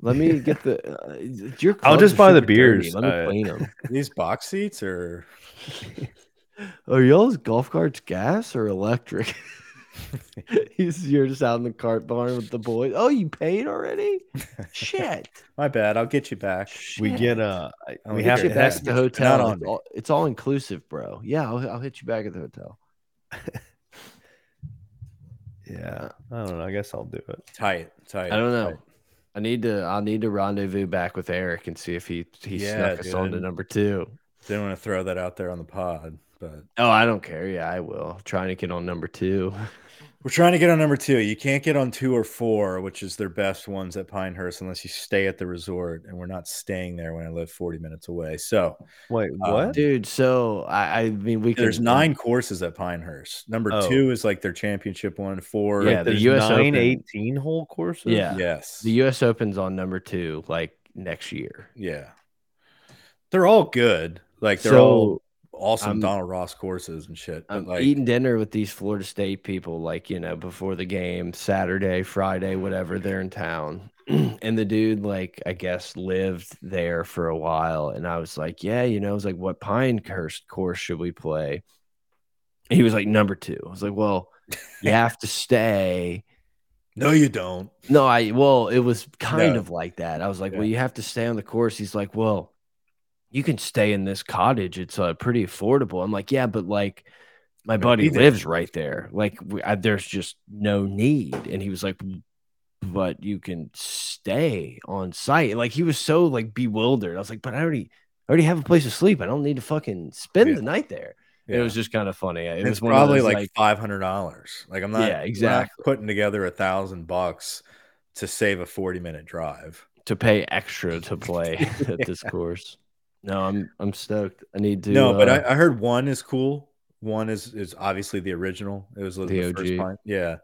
Speaker 1: Let me get the. Uh, your
Speaker 3: I'll just buy the
Speaker 1: super dirty.
Speaker 3: beers,
Speaker 1: Let me
Speaker 3: uh,
Speaker 1: clean them.
Speaker 2: These box seats or
Speaker 1: Are y'all's golf carts gas or electric? He's you're just out in the cart barn with the boys. Oh, you paid already? Shit.
Speaker 2: my bad. I'll get you back.
Speaker 3: we get uh, I-
Speaker 2: I'll
Speaker 3: we
Speaker 2: get
Speaker 3: have to
Speaker 1: you back
Speaker 3: have,
Speaker 1: at the hotel.
Speaker 2: on
Speaker 1: It's all, it's all inclusive, bro. Yeah, I'll, I'll hit you back at the hotel.
Speaker 3: yeah. I don't know. I guess I'll do it.
Speaker 2: Tight, tight.
Speaker 1: I don't know.
Speaker 2: tight.
Speaker 1: I need to. I'll need to rendezvous back with Eric and see if he he
Speaker 2: Yeah,
Speaker 1: snuck us on to number two.
Speaker 2: Didn't want to throw that out there on the pod, but
Speaker 1: Oh, I don't care. Yeah, I will. trying to get on number two.
Speaker 2: we're trying to get on number two. You can't get on two or four, which is their best ones at Pinehurst, unless you stay at the resort. And we're not staying there when I live 40 minutes away. So
Speaker 3: Wait,
Speaker 2: Um,
Speaker 3: what?
Speaker 1: Dude, so I, I mean, we
Speaker 2: there's
Speaker 1: can,
Speaker 2: nine courses at Pinehurst. Number
Speaker 3: Oh.
Speaker 2: two is like their championship one. Four,
Speaker 1: Yeah, the US
Speaker 3: nine
Speaker 1: Open-
Speaker 3: 18 hole courses.
Speaker 1: Yeah.
Speaker 2: yes,
Speaker 1: The U.S. Open's on number two, like next year.
Speaker 2: yeah. They're all good. Like they're
Speaker 1: so
Speaker 2: all awesome
Speaker 1: I'm-
Speaker 2: Donald Ross courses and shit. But
Speaker 1: I'm
Speaker 2: like,
Speaker 1: eating dinner with these Florida State people, like you know, before the game, Saturday, Friday, whatever. They're in town, and the dude, like, I guess, lived there for a while, and I was like, yeah, you know, I was like, what Pinehurst course should we play? He was like, number two. I was like, well, you have to stay
Speaker 2: No, you don't.
Speaker 1: No, I well, it was kind
Speaker 2: No.
Speaker 1: of like that. I was like,
Speaker 2: Yeah.
Speaker 1: well, you have to stay on the course. He's like, well, you can stay in this cottage. It's uh, pretty affordable. I'm like, yeah, but like my buddy lives right there. Like we, I, there's just no need. And he was like, but you can stay on site. Like he was so like bewildered. I was like, but I already, I already have a place to sleep. I don't need to fucking spend
Speaker 2: Yeah.
Speaker 1: the night there.
Speaker 2: Yeah.
Speaker 1: It was just kind of funny. It
Speaker 2: And
Speaker 1: was
Speaker 2: it's
Speaker 1: one of
Speaker 2: probably
Speaker 1: those,
Speaker 2: like five hundred dollars. Like I'm not,
Speaker 1: Yeah,
Speaker 2: we're not
Speaker 1: exactly.
Speaker 2: putting together a thousand bucks to save a forty minute drive.
Speaker 1: to pay extra to play at this course. No, I'm I'm stoked. I need to.
Speaker 2: no, but
Speaker 1: uh,
Speaker 2: I, I heard one is cool. One is is obviously the original. It was the,
Speaker 1: The
Speaker 2: first time. Yeah.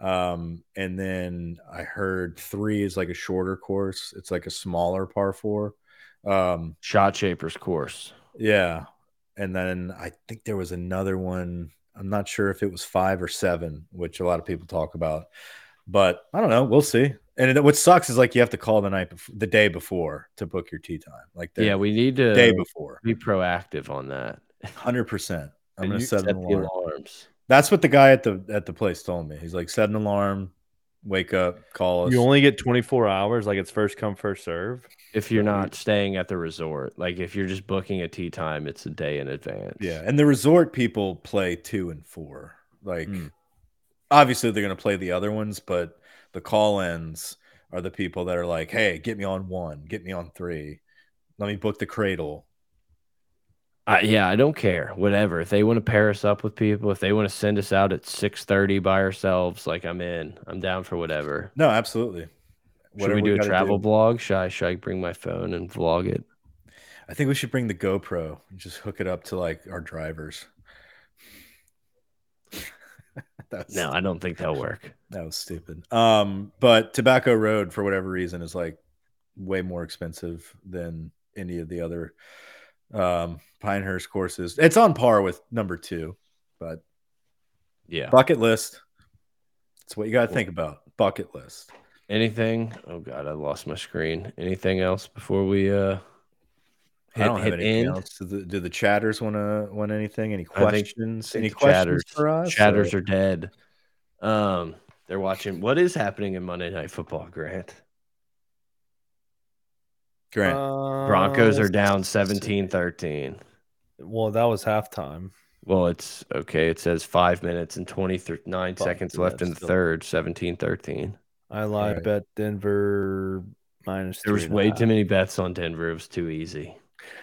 Speaker 2: Um, and then I heard three is like a shorter course. It's like a smaller par four. Um,
Speaker 1: shot shapers course.
Speaker 2: yeah. And then I think there was another one. I'm not sure if it was five or seven, which a lot of people talk about. But I don't know. We'll see. And it, what sucks is like you have to call the night before, the day before to book your tee time. Like the
Speaker 1: Yeah, we need to
Speaker 2: day before.
Speaker 1: be proactive on that.
Speaker 2: Hundred percent. I'm
Speaker 1: And
Speaker 2: gonna
Speaker 1: you
Speaker 2: set an
Speaker 1: the
Speaker 2: alarm.
Speaker 1: alarms.
Speaker 2: That's what the guy at the at the place told me. He's like, set an alarm, wake up, call us.
Speaker 3: You only get 24 hours, like it's first come, first serve.
Speaker 1: If you're not staying at the resort, like if you're just booking a tee time, it's a day in advance.
Speaker 2: yeah, and the resort people play two and four. Like,
Speaker 3: Mm.
Speaker 2: obviously they're gonna play the other ones, but the call-ins are the people that are like, hey, get me on one, get me on three, let me book the cradle.
Speaker 1: I, yeah, I don't care. Whatever. If they want to pair us up with people, if they want to send us out at six thirty by ourselves, like I'm in. I'm down for whatever.
Speaker 2: No, absolutely.
Speaker 1: Should we do a travel
Speaker 2: do.
Speaker 1: blog? Should I should I bring my phone and vlog it?
Speaker 2: I think we should bring the GoPro and just hook it up to like our drivers. That's
Speaker 1: No, I don't think that'll work.
Speaker 2: That was stupid. Um, but Tobacco Road, for whatever reason, is like way more expensive than any of the other um, Pinehurst courses. It's on par with number two, but
Speaker 1: Yeah.
Speaker 2: bucket list. It's what you got to think about. Bucket list.
Speaker 1: Anything? Oh god, I lost my screen. Anything else before we uh hit,
Speaker 2: don't have
Speaker 1: hit
Speaker 2: anything
Speaker 1: end?
Speaker 2: else. Do the, do the chatters want to want anything? Any questions?
Speaker 1: think
Speaker 2: Any
Speaker 1: the
Speaker 2: questions
Speaker 1: chatters,
Speaker 2: for us?
Speaker 1: Chatters
Speaker 2: or-
Speaker 1: are dead. Um, they're watching. What is happening in Monday Night Football, Grant?
Speaker 2: Grant.
Speaker 1: Broncos
Speaker 3: Uh,
Speaker 1: are down
Speaker 3: let's
Speaker 1: 17-13.
Speaker 3: Well, that was halftime.
Speaker 1: Well, it's okay. It says five minutes and 29
Speaker 3: Fuck,
Speaker 1: seconds left in the
Speaker 3: still-
Speaker 1: third, 17-13.
Speaker 3: I lied.
Speaker 2: Right.
Speaker 3: Bet Denver minus.
Speaker 1: There was
Speaker 3: three and
Speaker 1: way too many bets on Denver. It was too easy.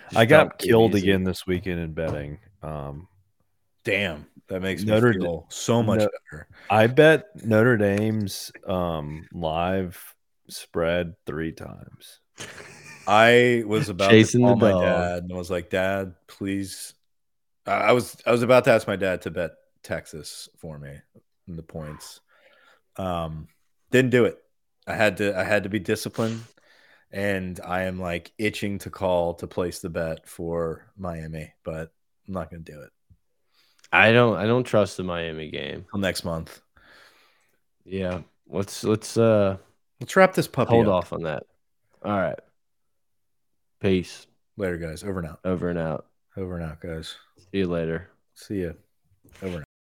Speaker 1: Just
Speaker 3: I got killed
Speaker 1: easy.
Speaker 3: again this weekend in betting. Um,
Speaker 2: Damn, that makes me
Speaker 3: Notre
Speaker 2: feel so much
Speaker 3: No-
Speaker 2: better.
Speaker 3: I bet Notre Dame's um, live spread three times.
Speaker 2: I was about
Speaker 1: Chasing
Speaker 2: to
Speaker 1: the
Speaker 2: call my
Speaker 1: dog.
Speaker 2: dad and was like, "Dad, please." I I was I was about to ask my dad to bet Texas for me in the points. Um, didn't do it. I had to I had to be disciplined, and I am like itching to call to place the bet for Miami, but I'm not going to do it
Speaker 1: I don't. I don't trust the Miami game.
Speaker 2: till next month.
Speaker 1: Yeah. Let's let's uh
Speaker 2: Let's wrap this puppy
Speaker 1: hold
Speaker 2: up.
Speaker 1: off on that. All right. Peace.
Speaker 2: later, guys. Over and out.
Speaker 1: Over and out.
Speaker 2: Over and out, guys.
Speaker 1: See you later.
Speaker 2: See ya. Over and out.